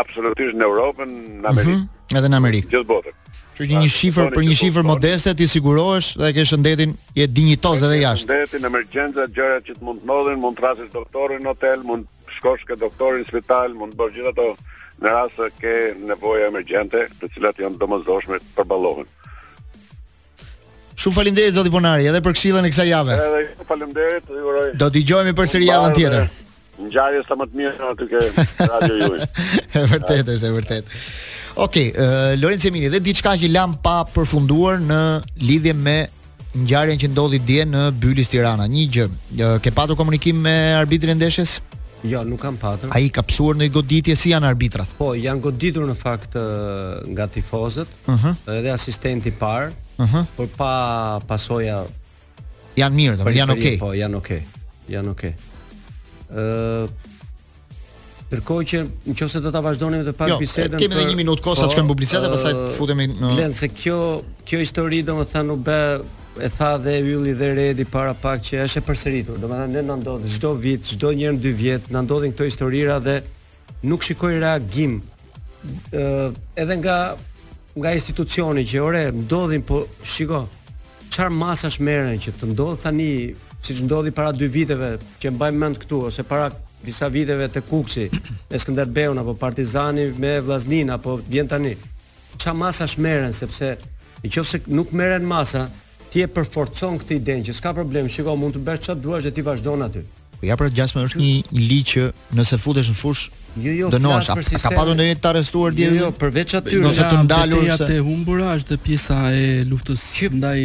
Absolutisht në Europën, në mhm, Amerikë. Mm -hmm. Edhe në Amerikë. Gjithë botën. Që një, një shifër për një shifër modeste ti sigurohesh dhe ke shëndetin je dinjitoz edhe jashtë. Shëndetin, emergjenca, gjërat që të mund të ndodhin, mund të thrrasësh doktorin në hotel, mund shkosh ke doktori në spital, mund të bësh gjitha ato në rast se ke nevojë emergjente, të cilat janë të domosdoshme të përballohen. Shumë faleminderit zoti Ponari edhe për këshillën e kësaj jave. Edhe ju faleminderit, ju uroj. Do dëgjohemi përsëri javën tjetër. Ngjarje sa më të mira aty ke radio juaj. e vërtetë, është e vërtetë. Okej, okay, uh, Lorenc Jemini, dhe diçka që lamë pa përfunduar në lidhje me ngjarjen që ndodhi dje në Bylis Tirana. Një gjë, ke patur komunikim me arbitrin e ndeshjes? Jo, nuk kam patur. Ai ka psuar ndonjë goditje si janë arbitrat. Po, janë goditur në fakt nga tifozët, uh mhm. -huh. edhe asistenti i parë, uh mhm. -huh. por pa pasoja janë mirë, domethënë janë okay. Po, janë okay. Janë okay. Ëh, Ndërkohë që në qoftë se do ta vazhdonim të pak jo, bisedën. Kemi edhe një minutë kohë sa të shkojmë po, publicitet dhe pastaj të futemi në Glen se kjo kjo histori domethënë u bë e tha dhe Ylli dhe Redi para pak që është e përsëritur. Domethënë ne na ndodh çdo vit, çdo një herë në dy vjet na ndodhin këto historira dhe nuk shikoj reagim ë edhe nga nga institucioni që ore ndodhin po shiko çfarë masash merren që të ndodh tani siç ndodhi para dy viteve që mbaj mend këtu ose para disa viteve te Kukësi me Skënderbeun apo Partizani me Vllazninë apo vjen tani ça masash merren sepse në qoftë se nuk merren masa ti e përforcon këtë idenë që s'ka problem shiko mund të bësh çfarë duash dhe ti vazhdon aty Po ja pra gjasme është një ligj që nëse futesh në fushë Jo, jo, dënohesh. Ka, ka patur ndonjë të arrestuar dje? Jo, jo, përveç atyre të ndaluarve se atë humbura është dhe pjesa e luftës që... ndaj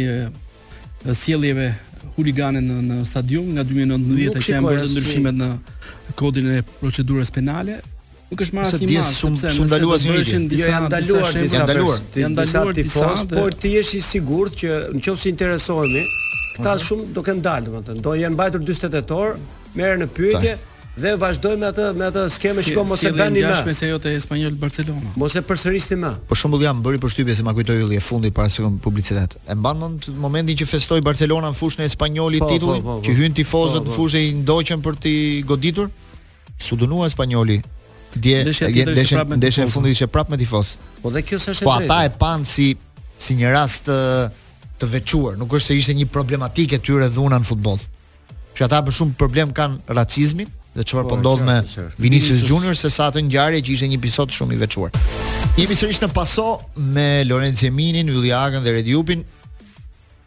sjelljeve huligane në në stadium nga 2019 që janë bërë ndryshimet në kodin e procedurës penale. Nuk është marrë asnjë masë, sepse nuk është ndaluar asnjeri. Jo, janë ndaluar disa, janë ndaluar disa, janë ndaluar disa, por ti je i sigurt që nëse interesohemi, këta mhm. shumë do kanë dalë, domethënë, do janë mbajtur 48 orë, merren në pyetje dhe vazhdojmë me atë me atë skemë shiko mos e bëni më. Si në rast ajo te Espanjol Barcelona. Mos e përsërisni më. Për shembull a më bëri përshtypje se ma kujtoi Ylli e fundit para se kemi publicitet. E mban mend momentin që festoi Barcelona në fushën e Espanjolit po, titullin, po, po, po, që hynë tifozët po, po. në fushë i ndoqën për të goditur? S'u dënua Espanjoli dje ndeshja ndeshja e fundit ishte prapë me tifoz. Po dhe kjo s'është e drejtë. Po ata e panë si si një rast të të veçuar, nuk është se ishte një problematikë e tyre dhuna në futboll. Që ata më shumë problem kanë racizmin dhe çfarë po, po ndodh me Vinicius Junior se sa atë ngjarje që ishte një episod shumë i veçuar. Jemi sërish në paso me Lorenzo Eminin, Ylli Agën dhe Redi Jupin.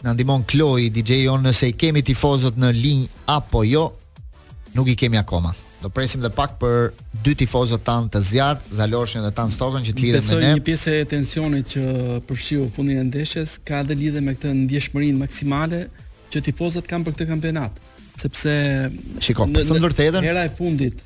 Na ndihmon Kloi, DJ on nëse i kemi tifozët në linjë apo jo. Nuk i kemi akoma. Do presim dhe pak për dy tifozët tanë të zjarrtë, Zaloshin dhe Tan Stokën që të lidhen me ne. Besoj një pjesë e tensionit që përfshiu fundin e ndeshjes ka edhe lidhje me këtë ndjeshmërinë maksimale që tifozët kanë për këtë kampionat, sepse Shiko, në, në, në të vërtetë hera e fundit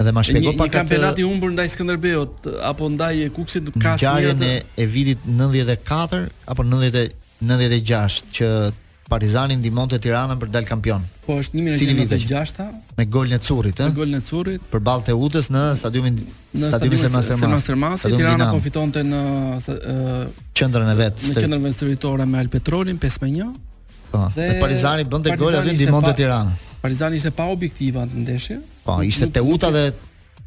Dhe ma shpjego pak atë kampionat i humbur ndaj Skënderbeut apo ndaj Kukësit nuk ka asnjë atë. Ngjarjen e vitit 94 apo 90 96 që Partizani ndihmonte Tiranën për të dalë kampion. Po është 1996-ta me golin e Currit, ëh. Me golin e Currit përballë Teutës në stadiumin në stadiumin e Niko Dovana. Ndërsa Tirana po fitonte në qendrën e vet. Në qendrën e vet stërvitore me Albpetrolin 5-1. Po. Dhe Partizani bënte gol aty ndihmonte Tiranën. Partizani ishte pa objektiva atë ndeshje. Po, ishte Teuta dhe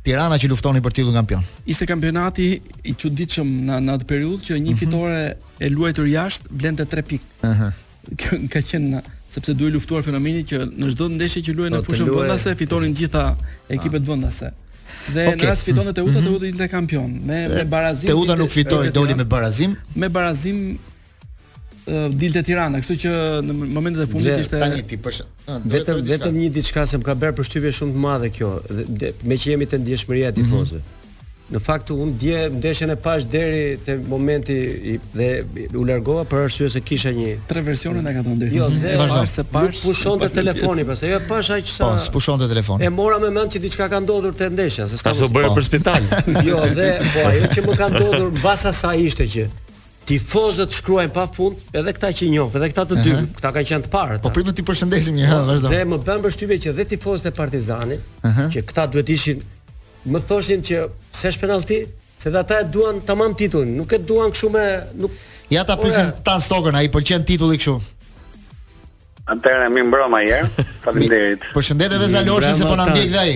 Tirana që luftonin për titullin kampion. Ishte kampionat i çuditshëm në në atë periudhë që një mhm. fitore e luajtur jashtë vlente 3 pikë. Ëh. Kjo ka qenë sepse duhej luftuar fenomeni që në çdo ndeshje që luajnë në po, fushën vendase fitonin gjitha ekipet ah. vendase. Dhe okay. në rast fiton mhm. Teuta, Teuta ishte kampion me me barazim. Teuta nuk fitoi, doli me barazim. Me barazim dilte Tirana, kështu që në momentet e fundit ishte tani ti për vetëm vetëm një diçka se më ka bërë përshtypje shumë të madhe kjo, meqë jemi te ndjeshmëria e mhm. të tifozëve. Mm -hmm. Në fakt unë dje ndeshjen e pash deri te momenti i, dhe u largova për arsye se kisha një tre versione na kanë ndërtuar. Jo, dhe vazhdo s'e pash. Nuk pushonte telefoni pastaj. Jo, pash aq sa. Po, s'pushonte telefoni. E mora me mend që diçka ka ndodhur te ndeshja, se s'ka. U bëre për spital. jo, dhe po ajo që më ka ndodhur mbas asaj ishte që Tifozët shkruajnë pafund, edhe këta që njoh, edhe këta të dy, uh -huh. këta kanë qenë të parë. Po prit t'i përshëndesim një herë, vazhdo. Dhe më bën përshtypje që dhe tifozët e Partizanit, uh -huh. që këta duhet ishin më thoshin që s'është penalti, se dhe ata e duan tamam titullin, nuk e duan kështu me nuk Ja ta pyesim Tan Stokën, a i pëlqen titulli kështu. Atëherë mirëmbrëma një herë. Faleminderit. Përshëndet edhe Zaloshin se po na ndjek dhe ai.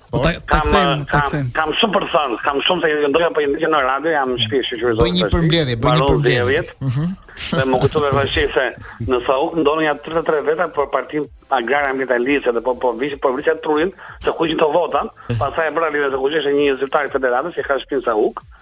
Po ta ta kthejmë, ta kthejmë. Kam shumë për të thënë, kam shumë se ju ndoja po i ndjej në radio, jam në shtëpi shoqëruar. Bëj një përmbledhje, bëj një përmbledhje. Mhm. Dhe m'u kujtova vështirë se në Sauk votonin nja 33 veta për partinë agrare ambientaliste dhe po po vris po vrisja trurin se kujt ishin këto vota, pastaj e bëra lidhjen se kujt ishin është një zyrtar i federatës që ka shpinë në Sauk.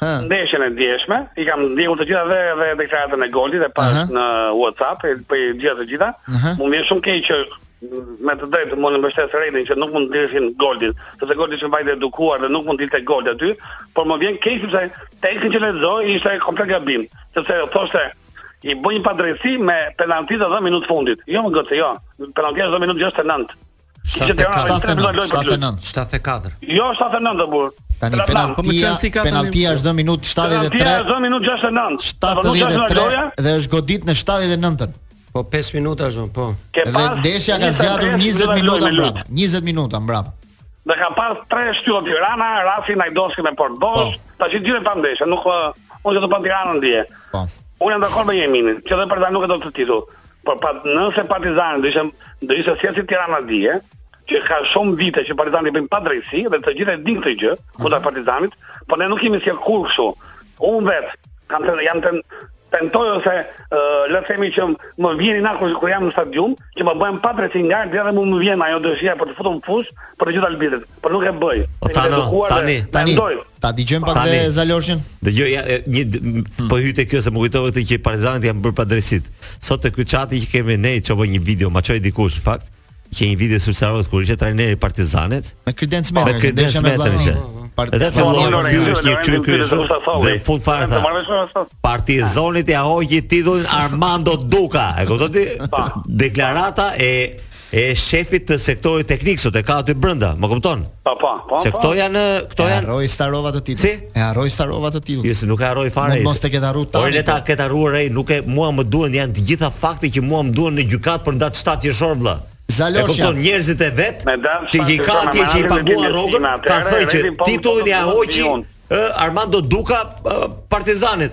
Ha. Ndeshjen e djeshme, i kam ndjekur të gjitha dhe dhe deklaratën e Goldit e pash në WhatsApp, e po i gjitha të gjitha. Mu vjen shumë keq që me të drejtë mund të mbështes Redin që nuk mund të dilshin Goldin, sepse Goldi është vajzë e edukuar dhe nuk mund të dilte Goldi aty, por më vjen keq sepse tekstin që lexoi ishte komplet gabim, sepse thoshte u bë një padrejtësi me penalti të dhënë minutën e fundit. Jo moj gocë, jo. Penalti është dhënë minutë 69. 79 74 Jo 79 o burr. Tani penaltia, po më çan si ka penaltia është dhënë minutë 73. Penaltia është dhënë minutë 69. 73 dhe është godit në 79-ën. Po 5 minuta është, po. Dhe ndeshja ka zgjatur 20 minuta mbrapa. 20 minuta mbrapa. Dhe ka pas tre shtylla Tirana, Rafi Najdoski me portë bosh, po. tash i dyre pa ndeshje, nuk unë që të pa Tiranën dje. Po. Unë jam dakord me Jeminin, që dhe Partizani nuk e do këtë titull. Po pa nëse Partizani do ishte do ishte si si Tirana dje, që ka shumë vite që Partizanit i bëjnë padrejtësi dhe të gjithë e dinë këtë gjë kundër mhm. Partizanit, por ne nuk jemi sjell kurrë kështu. Unë vet kam të jam të tentoj ose uh, le të themi që më vjen inat kur, kur jam në stadium, që më bëhen padrejtësi nga arbitri dhe më më vjen ajo dëshira për t'u futur në fush për të gjuajtur arbitrat, por nuk e bëj. Po tani, tani, tani, tani, Ta dëgjojmë pak dhe Zaloshin. Dëgjoj ja, një hmm. po hyre te kjo se më kujtove këtë që Partizanit i janë bërë padrejtësi. Sot te ky çati që kemi ne çova një video, ma çoi dikush në fakt. Që një video Sul Starovës kur ishte trajner i Partizanit. Me kredencë me. Me kredencë me. Dhe fillon në rrugë është një çyk ky është. Dhe në fund fare tha. Partizanit ia hoqi titullin Armando Duka. E kupton ti? Deklarata e e shefit të sektorit teknik sot e ka aty brenda, më kupton? Po, po, po. Se po. këto janë, këto janë. Harroj starova të tillë. Si? E harroj starova të tillë. Jo, se nuk e harroj fare. Mos të ketë harruar tani. Po le ta po. ketë harruar ai, nuk e mua më duhen janë të gjitha fakte që mua më duhen në gjykatë për datë 7 qershor vëlla. Zalosh. E kupton njerëzit e vet? që i ka atje që i paguan rrogën, kanë thënë që titullin ja hoqi Armando Duka Partizanit.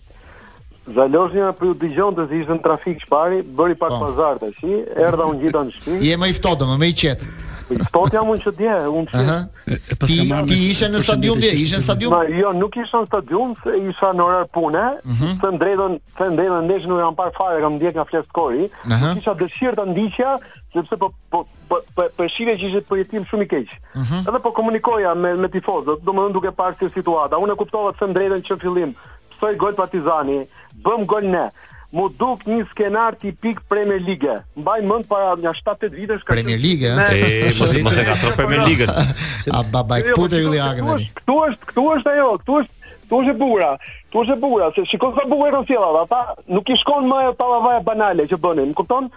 Zaloshnja po ju dëgjonte se ishte në trafik së pari, bëri pak po. pazar tash, erdha u ngjita në shtëpi. Je më i ftohtë, më i qetë. Ftohtë jam unë që dje, unë që. Aha. Pas kam marrë. Ti ishe në stadium dje, ishe në stadium? Ma, jo, nuk isha në stadium, se isha në orar pune. Mm -hmm. Se të drejtën, se të drejtën ndeshjen nuk e kam parë fare, kam ndjek nga Flashscore. Nuk kisha dëshirë ta ndiqja, sepse po po Po po po shihje që ishte përjetim shumë i keq. Mm -hmm. Edhe po komunikoja me me tifozët, domethënë duke parë si situata. Unë e kuptova se të drejtën që në fillim. Pësoi gol Partizani, bëm gol ne. M'u duk një skenar tipik Premier League. Mbaj mend para nga 7-8 vitesh ka Premier League, ëh. Eh? Mos mos e ka thënë Premier League. A baba i putë ylli akën tani. Ktu është, ktu është ajo, ktu është Ktu është e bukura, ktu është e bukura, se shikon sa bukur e kanë sjellë ata, nuk i shkon më ajo tallavaja banale që bënin, më kupton?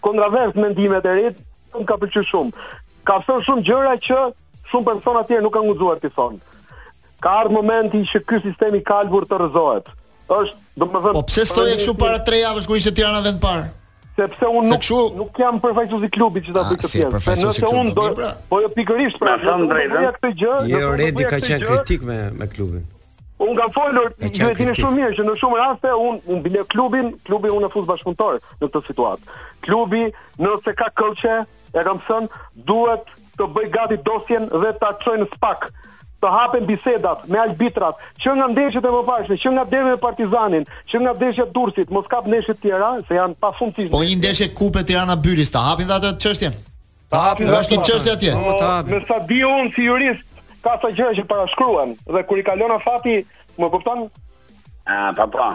Kontraverz mendimet e Redit, më ka pëlqyer shumë. Ka thënë shumë gjëra që shumë persona të tjerë nuk kanë guxuar t'i thonë. Ka ardhur momenti që ky sistem i kalbur të rrëzohet. Është, domethënë, Po pse s'thoje kështu para 3 javësh kur ishte Tirana vend i parë? sepse unë nuk kshu... nuk jam përfaqësues i klubit që ta ah, bëj këtë si, pjesë. Nëse nëse unë do pra. po jo pikërisht pra, thom të drejtën. Ja këtë gjë, jo Redi ka qenë kritik me me klubin. Unë kam folur, ju e dini shumë mirë që në shumë raste un un bile klubin, klubi unë e fus bashkëpunëtor në këtë situatë. Klubi nëse ka këllqe, e kam thënë, duhet të bëjë gati dosjen dhe ta çojë në SPAK të hapen bisedat me arbitrat, që nga ndeshjet e mëparshme, që nga derbi me Partizanin, që nga ndeshja e Durrësit, mos kap ndeshje të tjera, se janë pafundësisht. Po një ndeshje kupe Tirana Bylis, ta hapin dhe atë çështjen. Ta hapin. Është një çështje atje. Po, po, ta hapin. Me sa di unë si jurist, ka ca gjëra që parashkruhen dhe kur i kalon afati, më kupton? A, pa pa.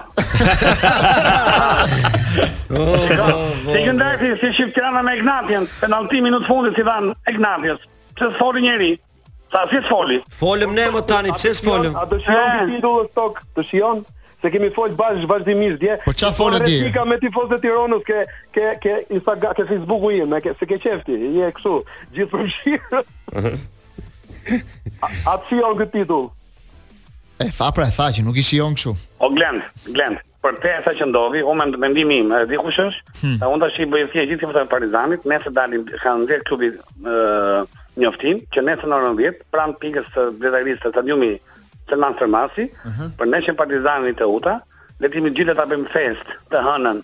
Ti Skënderbeu Tirana me Ignatien, penalti minut fundit s'i dhanë Ignatius. Pse s'foli njeri? Si s'foli? Folëm ne më tani, pse s'folëm? A të shijon ty titulli stok, të shijon? Se kemi fol bashkë vazhdimisht dje. Po çfarë fole ti? Ti je me tifozë të Tironës ke ke ke Instagram, ke Facebooku im, ke ç'ke qejf ti, ja kështu, gjithë përfshirë. A e shijon këtë titull? E tha pra, e tha që nuk i shijon kështu. O Glen, Glen, Për te ça që ndodhi, unë mend mendimi im, e di kush është? Hmm. Unë tash i bëj thirrje gjithë tifozëve të Partizanit, nëse dalim ka nxjerr klubi ë njoftim që nesër në orën 10 pranë pikës së biletarisë te stadiumi Selman Stërmasi, uh mhm. -huh. për ndeshjen Partizani Teuta, le të jemi gjithë ta bëjmë festë të hënën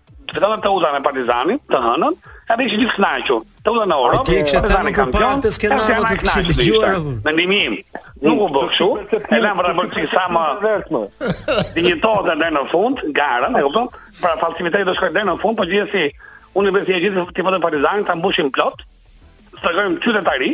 Këta dhe të urdhat me Partizanin, të hënën, dhe do ishim gjithë knaqur, të urdhat në Europë, Partizani kampion, e të janë ajë knaqë të ishte, mendimi im, nuk u bërë kshu, e lem për rëbërë që sa më, dinjitoze deri në fund, garën, e kupton, pra falë Zotit do shkojë deri në fund, po gjithsesi, unë i bërë si e gjithë të tifozët e Partizanit, ta mbushim plot, të tregojmë qytetari,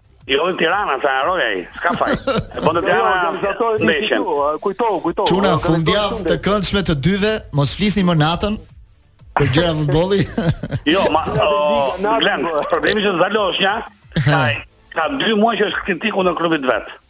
Jo në Tirana, sa haroj ai. S'ka faj. E bën në Tirana. Organizatori kujto, kujto. Çuna fundjavë të këndshme të dyve, mos flisni më natën. Për gjëra futbolli. Jo, ma Glen, problemi që Zalo është ja. Ka ka dy muaj që është kritiku i klubit vet.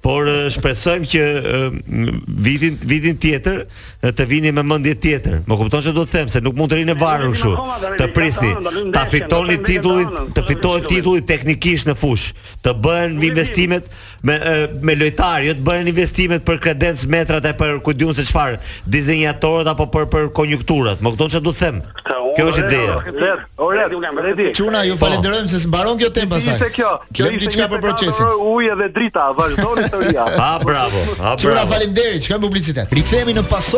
por shpresojmë që vitin vitin tjetër të vini me mendje tjetër. Më kupton çfarë do të them se nuk mund të rrinë varur kështu. Të prisni, ta fitoni titullin, të fitohet titulli teknikisht në fushë, të bëhen investimet me me lojtarë, jo të bëhen investimet për kredencë metrat e për ku di unë se çfarë, dizenjatorët apo për për konjunkturat. Më kupton çfarë do të them? Kjo është ideja. Ore, Redi. Çuna, ju po. falenderojmë se mbaron kjo temë pastaj. Ishte kjo. Kjo ishte diçka për procesin. Ujë dhe drita, vazhdon historia. Ah, bravo. Ah, bravo. Çuna, faleminderit. Shkojmë publicitet. Rikthehemi në pas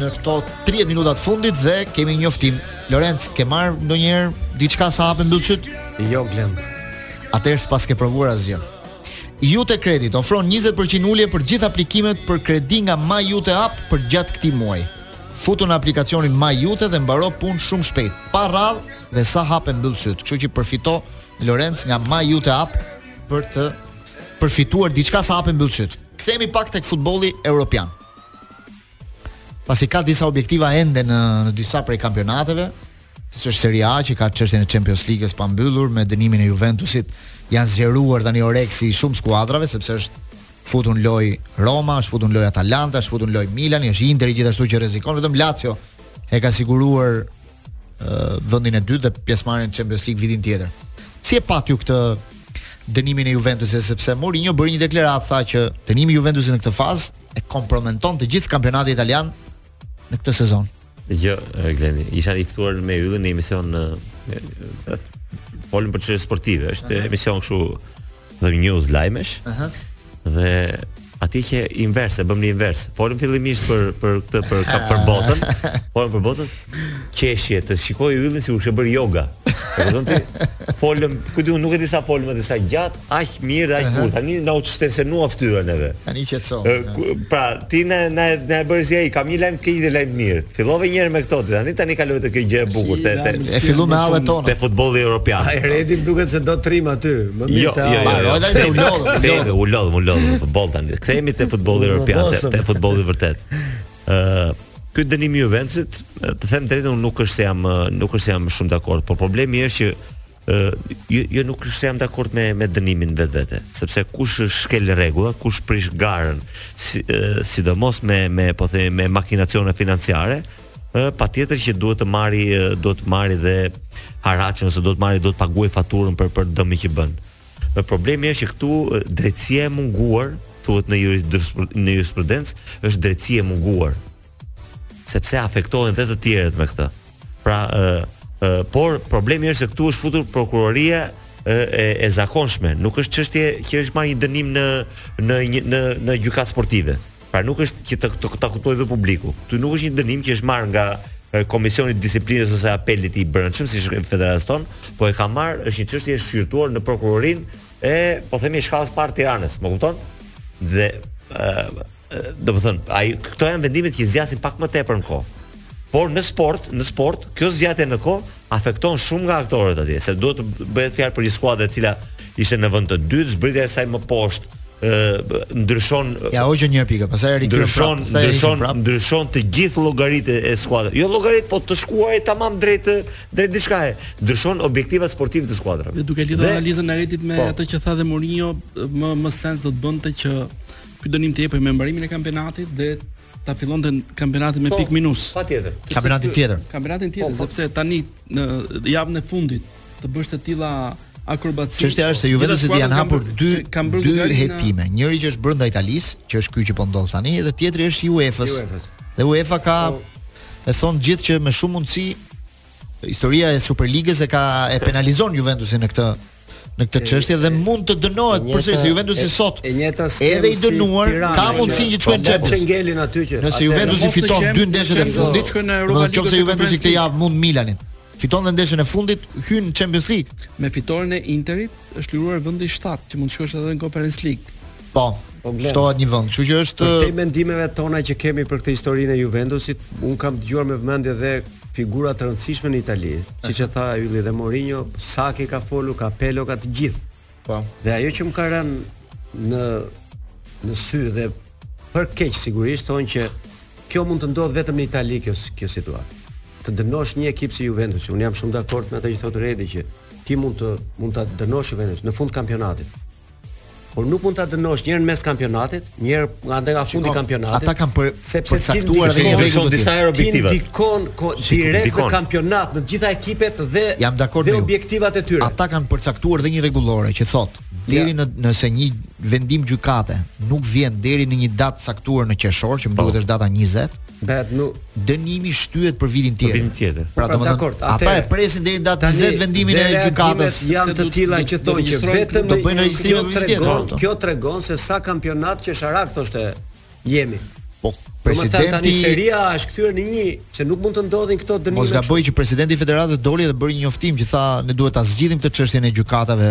në këto 30 minuta të fundit dhe kemi një njoftim. Lorenc, ke marr ndonjëherë diçka sa hap e mbyll sytë? Jo, Glen. Atëherë s'paske provuar asgjë. Iute Credit ofron 20% ulje për gjithë aplikimet për kredi nga My Iute App përgjatë këtij muaji. Futu në aplikacionin My Iute dhe mbaro punë shumë shpejt, pa radhë dhe sa hap e mbyll sytë. Kështu që përfito Lorenc nga My Iute app për të përfituar diçka sa hap e mbyll sytë. Kthehemi pak tek futbolli europian. Pasi ka disa objektiva ende në në disa prej kampionateve, siç është Serie A që ka çështjen e Champions League-s pa mbyllur me dënimin e Juventusit, janë zgjeruar tani oreksi i shumë skuadrave sepse është futur në lojë Roma, është futur në lojë Atalanta, është futur në lojë Milani, është Interi gjithashtu që rrezikon, vetëm Lazio e ka siguruar uh, vendin e dytë dhe pjesëmarrjen në Champions League vitin tjetër. Si e patë ju këtë dënimin e Juventusit sepse Mourinho bëri një deklaratë tha që dënimi i Juventusit në këtë fazë e kompromenton të gjithë kampionatin italian në këtë sezon. Jo, Glendi, isha i ftuar me Yllin në emision ne folëm për çështje sportive, është uh -huh. emision kështu te News lajmesh. Ëh. Uh -huh. Dhe aty qe invers, e bëmë një invers. Folëm fillimisht për për këtë për ka për botën. Folëm për botën. Qeshje të shikoje Yllin si ishte bërë joga. Po do të folëm, ku di unë nuk e di sa folëm, sa gjatë, Aq mirë dhe aq bukur. Tani na u shtendos fytyra neve. Tani qetëson. Pra, ti na na na e bëri si ai, kam një lajm të keq dhe lajm të mirë. Fillove një herë me këto ti, tani tani kalove të kjo gjë e bukur te te. E fillu me hallet tona. Te futbolli europian. Ai Redi më duket se do trim aty, më mirë jo, te ai. Jo, jo, jo. Ai u lodh, u lodh, u lodh, u lodh futboll tani. Kthehemi te futbolli europian, te futbolli vërtet. Ë, ky dënimi i Juventusit, të them drejtën, nuk është se jam nuk është se jam shumë dakord, por problemi është që jo jo nuk është se jam dakord me me dënimin vetvete, sepse kush shkel rregullat, kush prish garën, si, sidomos me me po themi me makinacione financiare, ë patjetër që duhet të marri duhet të marri dhe haraçin ose duhet të marri duhet të paguaj faturën për për dëmin që bën. Problemi është që këtu drejtësia e munguar, thuhet në në jurisprudencë, është drejtësi e munguar. sepse afektohen dhe të tjerët me këtë. Pra, ë, ë, por problemi është se këtu është futur prokuroria e, e, e zakonshme, nuk është çështje që është marrë një dënim në në një në në gjykatë sportive. Pra nuk është që të të, ta kuptojë dhe publiku. Ky nuk është një dënim që është marrë nga Komisioni i Disiplinës ose Apelit i Brendshëm, siç është federata jonë, po e ka marrë është një çështje e shqyrtuar në prokurorinë e, po themi, shkallës parë Tiranës, më kupton? Dhe domethënë, ai këto janë vendimet që zgjasin pak më tepër në kohë. Por në sport, në sport, kjo zgjatje në kohë afekton shumë nga aktorët atje, se duhet të bëhet fjalë për një skuadër e cila ishte në vend të dytë, zbritja e saj më poshtë ë ndryshon Ja hoqën një pikë, pastaj rikthyen ndryshon prap, pastaj ndryshon prap. ndryshon të gjithë llogaritë e skuadrës. Jo llogaritë, po të shkuarit tamam drejt drejt diçka e ndryshon objektivat sportive të skuadrave. Dhe duke lidhur analizën e Redit me po, atë që tha dhe Mourinho, më më sens do të bënte që Ky dënim të jepej me mbarimin e kampionatit dhe ta fillonte kampionatin me po, pikë minus. Patjetër. Kampionatin tjetër. Kampionatin tjetër, po, po. sepse tani në javën e fundit të bësh të tilla akrobaci. Çështja është se Juventusit po, janë hapur dy dy hetime. Në... Njëri që është brenda Italisë, që është ky që po ndodh tani, dhe tjetri është i UEFA-s. Dhe UEFA ka po. e thonë të gjithë që me shumë mundësi historia e Superligës e ka e penalizon Juventusin në këtë në këtë çështje dhe mund të dënohet përsëri se Juventusi sot. E njëjta skemë. Edhe i dënuar e ka mundësinë që të shkojë në Champions. Që ngelin aty që. Nëse Juventusi fiton dy ndeshjet e fundit, shkojnë në Europa League. Nëse Juventusi këtë javë mund Milanin. Fiton dhe ndeshjen e fundit, hyn në Champions League. Me fitoren e Interit është liruar vendi 7 që mund të shkosh edhe në Conference League. Po, shtohet një vend. Kështu që është për te mendimeve tona që kemi për këtë historinë e Juventusit, un kam dëgjuar me vëmendje dhe figura të rëndësishme në Itali, siç e tha Ylli dhe Mourinho, Saki ka folur, Kapelo ka të gjithë. Po. Dhe ajo që më ka rënë në në sy dhe për keq sigurisht thonë që kjo mund të ndodh vetëm në Itali kjo kjo situatë. Të dënosh një ekip si Juventus, un jam shumë dakord me atë që thotë Redi që ti mund të mund ta dënosh Juventus në fund kampionatit. Por nuk mund ta dënosh një herë në mes kampionatit, një herë nga ndaj nga fundi i kampionatit. Ata kanë për sepse ti ndikon edhe një rregull disa herë objektive. Ti ndikon direkt në kampionat, në të gjitha ekipet dhe jam dakord me objektivat e tyre. Ata kanë përcaktuar edhe një rregullore që thotë deri në nëse një vendim gjykate nuk vjen deri në një datë caktuar në qershor, që më duket, po, është data 20. Bëhet nuk dënimi shtyhet për vitin tjetër. Për vitin tjetër. Pra, pra dakord, ata e presin deri në datën 20 vendimin e gjykatës. Janë të tilla që thonë që vetëm do bëjnë regjistrim për vitin tjetër. Kjo tregon se sa kampionat që sharak thoshte jemi. Po presidenti tani Seria A është kthyer në një se nuk mund të ndodhin këto dënime. Mos gaboj që presidenti i federatës doli dhe bëri një njoftim që tha ne duhet ta zgjidhim këtë çështjen e gjykatave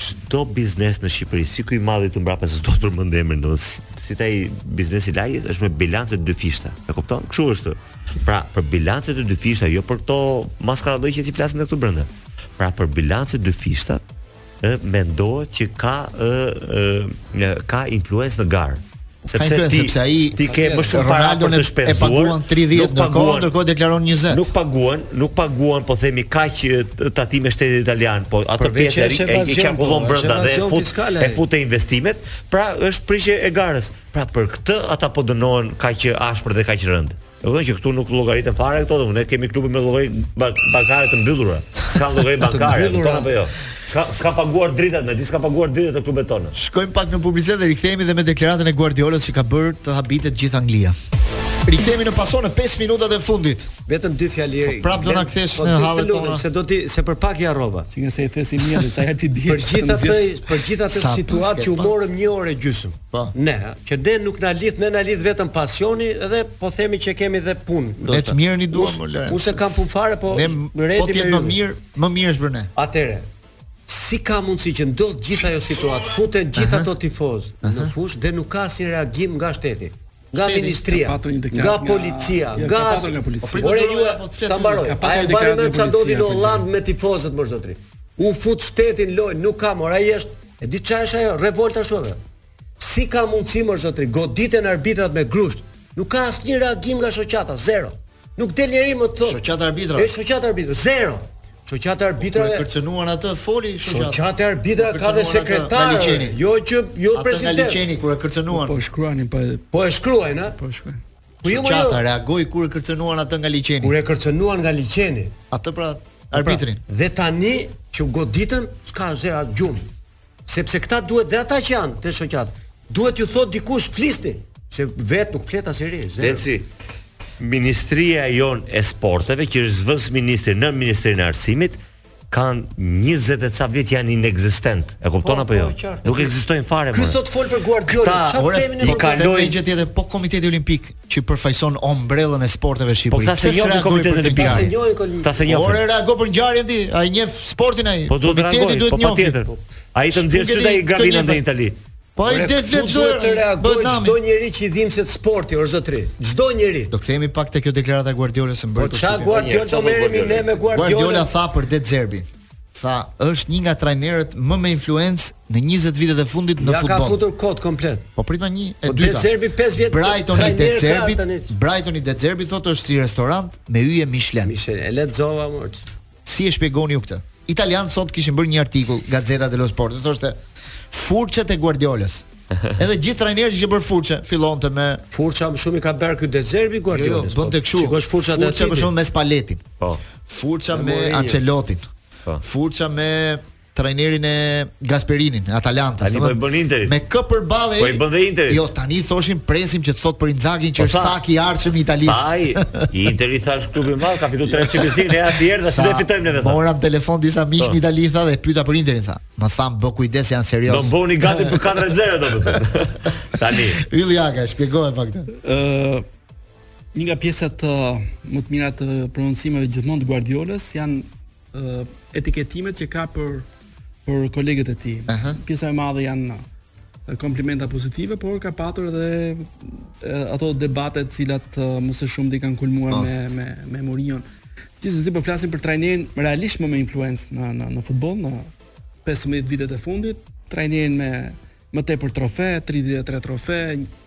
Çdo biznes në Shqipëri, si ky i madhi këtu mbrapa se s'do të përmend emrin, do si, si ai biznesi i lagjes është me bilance të dyfishta. E kupton? Kështu është. Pra, për bilance të dyfishta, jo për këto maskarallëqe që ti flasim këtu brenda. Pra, për bilance të dyfishta, ë mendohet që ka ë, ë ka influencë në garë. Sepse ti sepse ai ti ke më shumë para për të shpenzuar. E paguan 30 nuk paguan, ndërkohë deklaron 20. Nuk paguan, nuk paguan, po themi kaq tatime shtetit italian, po atë pjesë e i qarkullon brenda dhe fut e fut te investimet, pra është prishje e garës. Pra për këtë ata po dënohen kaq ashpër dhe kaq rëndë. Domethënë që këtu nuk llogariten fare këto, domethënë ne kemi klube me llogari bankare të mbyllura. S'ka llogari bankare, do të apo jo. S'ka s'ka paguar dritat, me di s'ka paguar dritat e klubet tona. Shkojmë pak në publicitet dhe rikthehemi dhe me deklaratën e Guardiolës që ka bërë të habitet gjithë Anglia. Rikthehemi në paso në 5 minutat e fundit. Vetëm dy fjalë. Po prap do na kthesh po në hallet tona. Se do ti se për pak i harrova. Si nga se e thesi mirë, sa herë ti bie. Për gjithë atë, për gjithë atë situatë që u morëm 1 orë gjysmë. Po. Ne, që ne nuk na lidh, ne na lidh vetëm pasioni dhe po themi që kemi dhe punë, ndoshta. Ne të mirën i duam më lënë. Unë s'kam punë fare, po ne po të jetë më mirë, më mirë është për ne. Atëhere. Si ka mundësi që ndodh gjithë ajo situatë, futen gjithë ato tifozë në fushë dhe nuk ka asnjë reagim nga shteti. nga ministria, nga policia, nga asnjë... Ore ju ta mbaroj, a e mban mend ça ndodhi në Holland me tifozët mor zotri. U fut shteti n'lojë, nuk ka more, është, e di ça është ajo, revolta shuhet. Si ka mundësi mor zotri, goditen arbitrat me grusht, nuk ka asnjë reagim nga shoqata, zero. Nuk del njeri më të thotë. Shoqata arbitrave. E shoqata arbitrave, zero. Shoqata e arbitrave. Kur e kërcënuan atë, foli shoqata. Shoqata e arbitrave ka dhe sekretar. Jo që jo president. Atë nga Liqeni kur e kërcënuan. Po e shkruanin pa. Po e shkruajnë, a? Po e shkruajnë. Po jo, jo. Shoqata reagoi kur e kërcënuan atë nga Liqeni. Kur e kërcënuan nga Liqeni. Atë pra, pra arbitrin. Dhe tani që goditën, s'ka, zëra gjumë. Sepse këta duhet dhe ata që janë te shoqata. Duhet t'ju thotë dikush flisni, se vetë nuk flet asnjëri. Leci, Ministria jonë e sporteve që është zëvendësministri në Ministrinë e Arsimit kanë 20 e ca vjet janë inekzistent. E kupton po, apo jo? Po, nuk ekzistojnë fare më. Ky thotë fol për Guardiola. Çfarë themi ne Guardiola? Ka një gjë tjetër, po Komiteti Olimpik që përfaqëson ombrellën e sporteve shqiptare. Po pse njohin komitetin e pjesë? Ata s'e njohin. Ore reago për ngjarjen ti, ai njeh sportin ai. Po duhet të reagojë, po patjetër. Ai të nxjerr sytë ai Gravina në Itali. Po ai duhet të reagojë çdo njeri që i dhimbset sporti or zotri. Çdo njeri. Do kthehemi pak te kjo deklarata e Guardiolës së mbrojtur. Po ça Guardiola do merremi ne me Guardiola? Guardiola tha për De Zerbin. Tha, është një nga trajnerët më me influencë në 20 vitet e fundit në futboll. Ia ka futur kot komplet. Po prit, ma një e po e dyta. De Zerbi 5 vjet. Brighton i Dezerbi. Brighton i De Zerbit thotë është si restorant me yje Michelin. Michelin, e lexova më. Si e shpjegoni ju këtë? Italianët sot kishin bërë një artikull Gazzetta dello Sport, thoshte furçet e Guardiolës. Edhe gjithë trajnerët i kishte bërë furçë, fillonte me Furça më shumë i ka bërë ky De Zerbi jo, jo, Guardiolës. Jo, bënte kështu. Shikosh furçat e tij. Furça më shumë me Spalletin. Po. Furça me Ancelottin. Po. Furça me trajnerin e Gasperinin, Atalantës. Tani po i bën Interit. Me kë përballë? Po i bën dhe Interit. Jo, tani thoshin presim që të thotë për Inzaghin që po është Sacchi i ardhshëm i Italisë. Ai, Interi tha klub i madh ka fituar 3 Champions League, ne asnjëherë, s'e fitojmë ne vetë. Mora në telefon disa miq në Itali tha dhe i pyeta për Interin tha. Më thanë bëj kujdes janë seriozë. Do bëhuni gati për 4-0 domethënë. Tani. Ylli Aga, shpjegoje pak këtë. Ë uh, një nga pjesët uh, më të mira të prononcimeve gjithmonë të Guardiolës janë uh, etiketimet që ka për për kolegët e tij. Uh -huh. Pjesa e madhe janë komplimenta pozitive, por ka patur edhe ato debate të cilat uh, më së shumti kanë kulmuar oh. me me me Mourinho. Gjithsesi po flasim për trajnerin realisht më me influencë në në në futboll në 15 vitet e fundit, trajnerin me më tepër trofe, 33 trofe,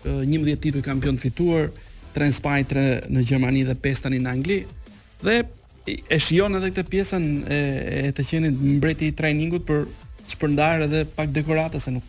11 tituj kampion të fituar, tre në Spanjë, tre në Gjermani dhe pesë tani në Angli. Dhe e shijon edhe këtë pjesën e, e të qenit mbreti i trajningut për të shpërndarë edhe pak dekorata se nuk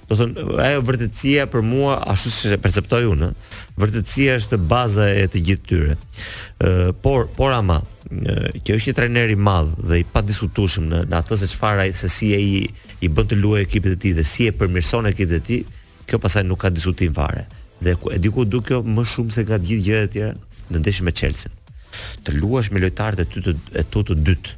Do thënë, ajo vërtetësia për mua, ashtu si e perceptoj unë, vërtetësia është baza e të gjithë tyre. Ë, por, por ama, ky është një trajner i madh dhe i padiskutueshëm në, në atë se çfarë se si ai i, i bën të luajë ekipet e tij dhe si e përmirëson ekipet e tij, kjo pasaj nuk ka diskutim fare. Dhe e di ku u duk kjo më shumë se nga gjithë gjërat e tjera në ndeshjen me Chelsea. Të luash me lojtarët e tu të e tu të dytë,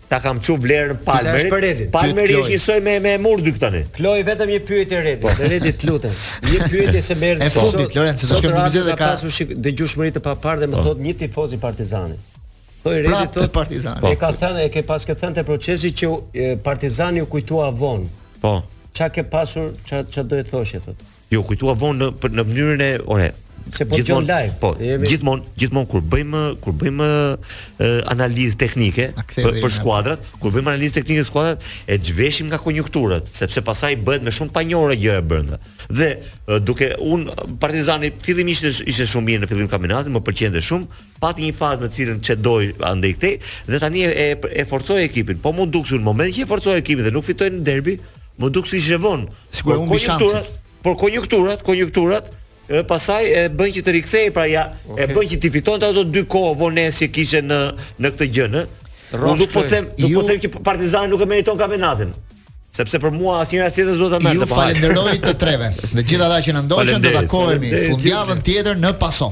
Ta kam çu vlerën Palmerit. Palmeri është njësoj me me Murdyk tani. Kam vetëm një pyetje Redi. Po. Redi të lutem. Një pyetje se merr sot. Sot Florenci do të shkojmë në bisedë dhe ka pasur shikueshmëri dëgjueshmëri të paparë dhe më po. Thotë një tifoz i Partizanit. Po Redi pra, thotë Partizani. Po. E ka thënë, e ke pas ke thënë te procesi që Partizani u kujtua vonë. Po. Ça ke pasur, ça ça do të thoshe thotë. Jo, u kujtua vonë në për në mënyrën e, ore, Se po dëgjon live. Po, jemi... gjithmonë, gjithmonë kur bëjmë kur bëjmë analizë teknike për, për skuadrat, kur bëjmë analizë teknike skuadrat, e zhveshim nga konjunkturat, sepse pasaj bëhet me shumë të panjohura gjëra brenda. Dhe duke qenë Partizani fillimisht ishte shumë mirë në fillim të kampionatit, më pëlqente shumë, pati një fazë në të cilën çedoi andej këtej dhe tani e e, e forcoi ekipin. Po m'u duk shumë në momentin që e forcoi ekipin dhe nuk fitoi në derbi, M'u duk se ishte vonë. Sikur e humbi shansin. Por konjunkturat, konjunkturat pastaj e bënë që të rikthehej, pra ja okay. e bënë që t'i fitonte ato dy kohë vonesë që kishte në në këtë gjë, në. Unë nuk po them, nuk po them që Partizani nuk e meriton kampionatin. Sepse për mua asnjëra as tjetra s'do ta marrë. Ju falenderoj të treve. Dhe gjithë ata që na ndoqën do të takohemi fundjavën tjetër në Paso.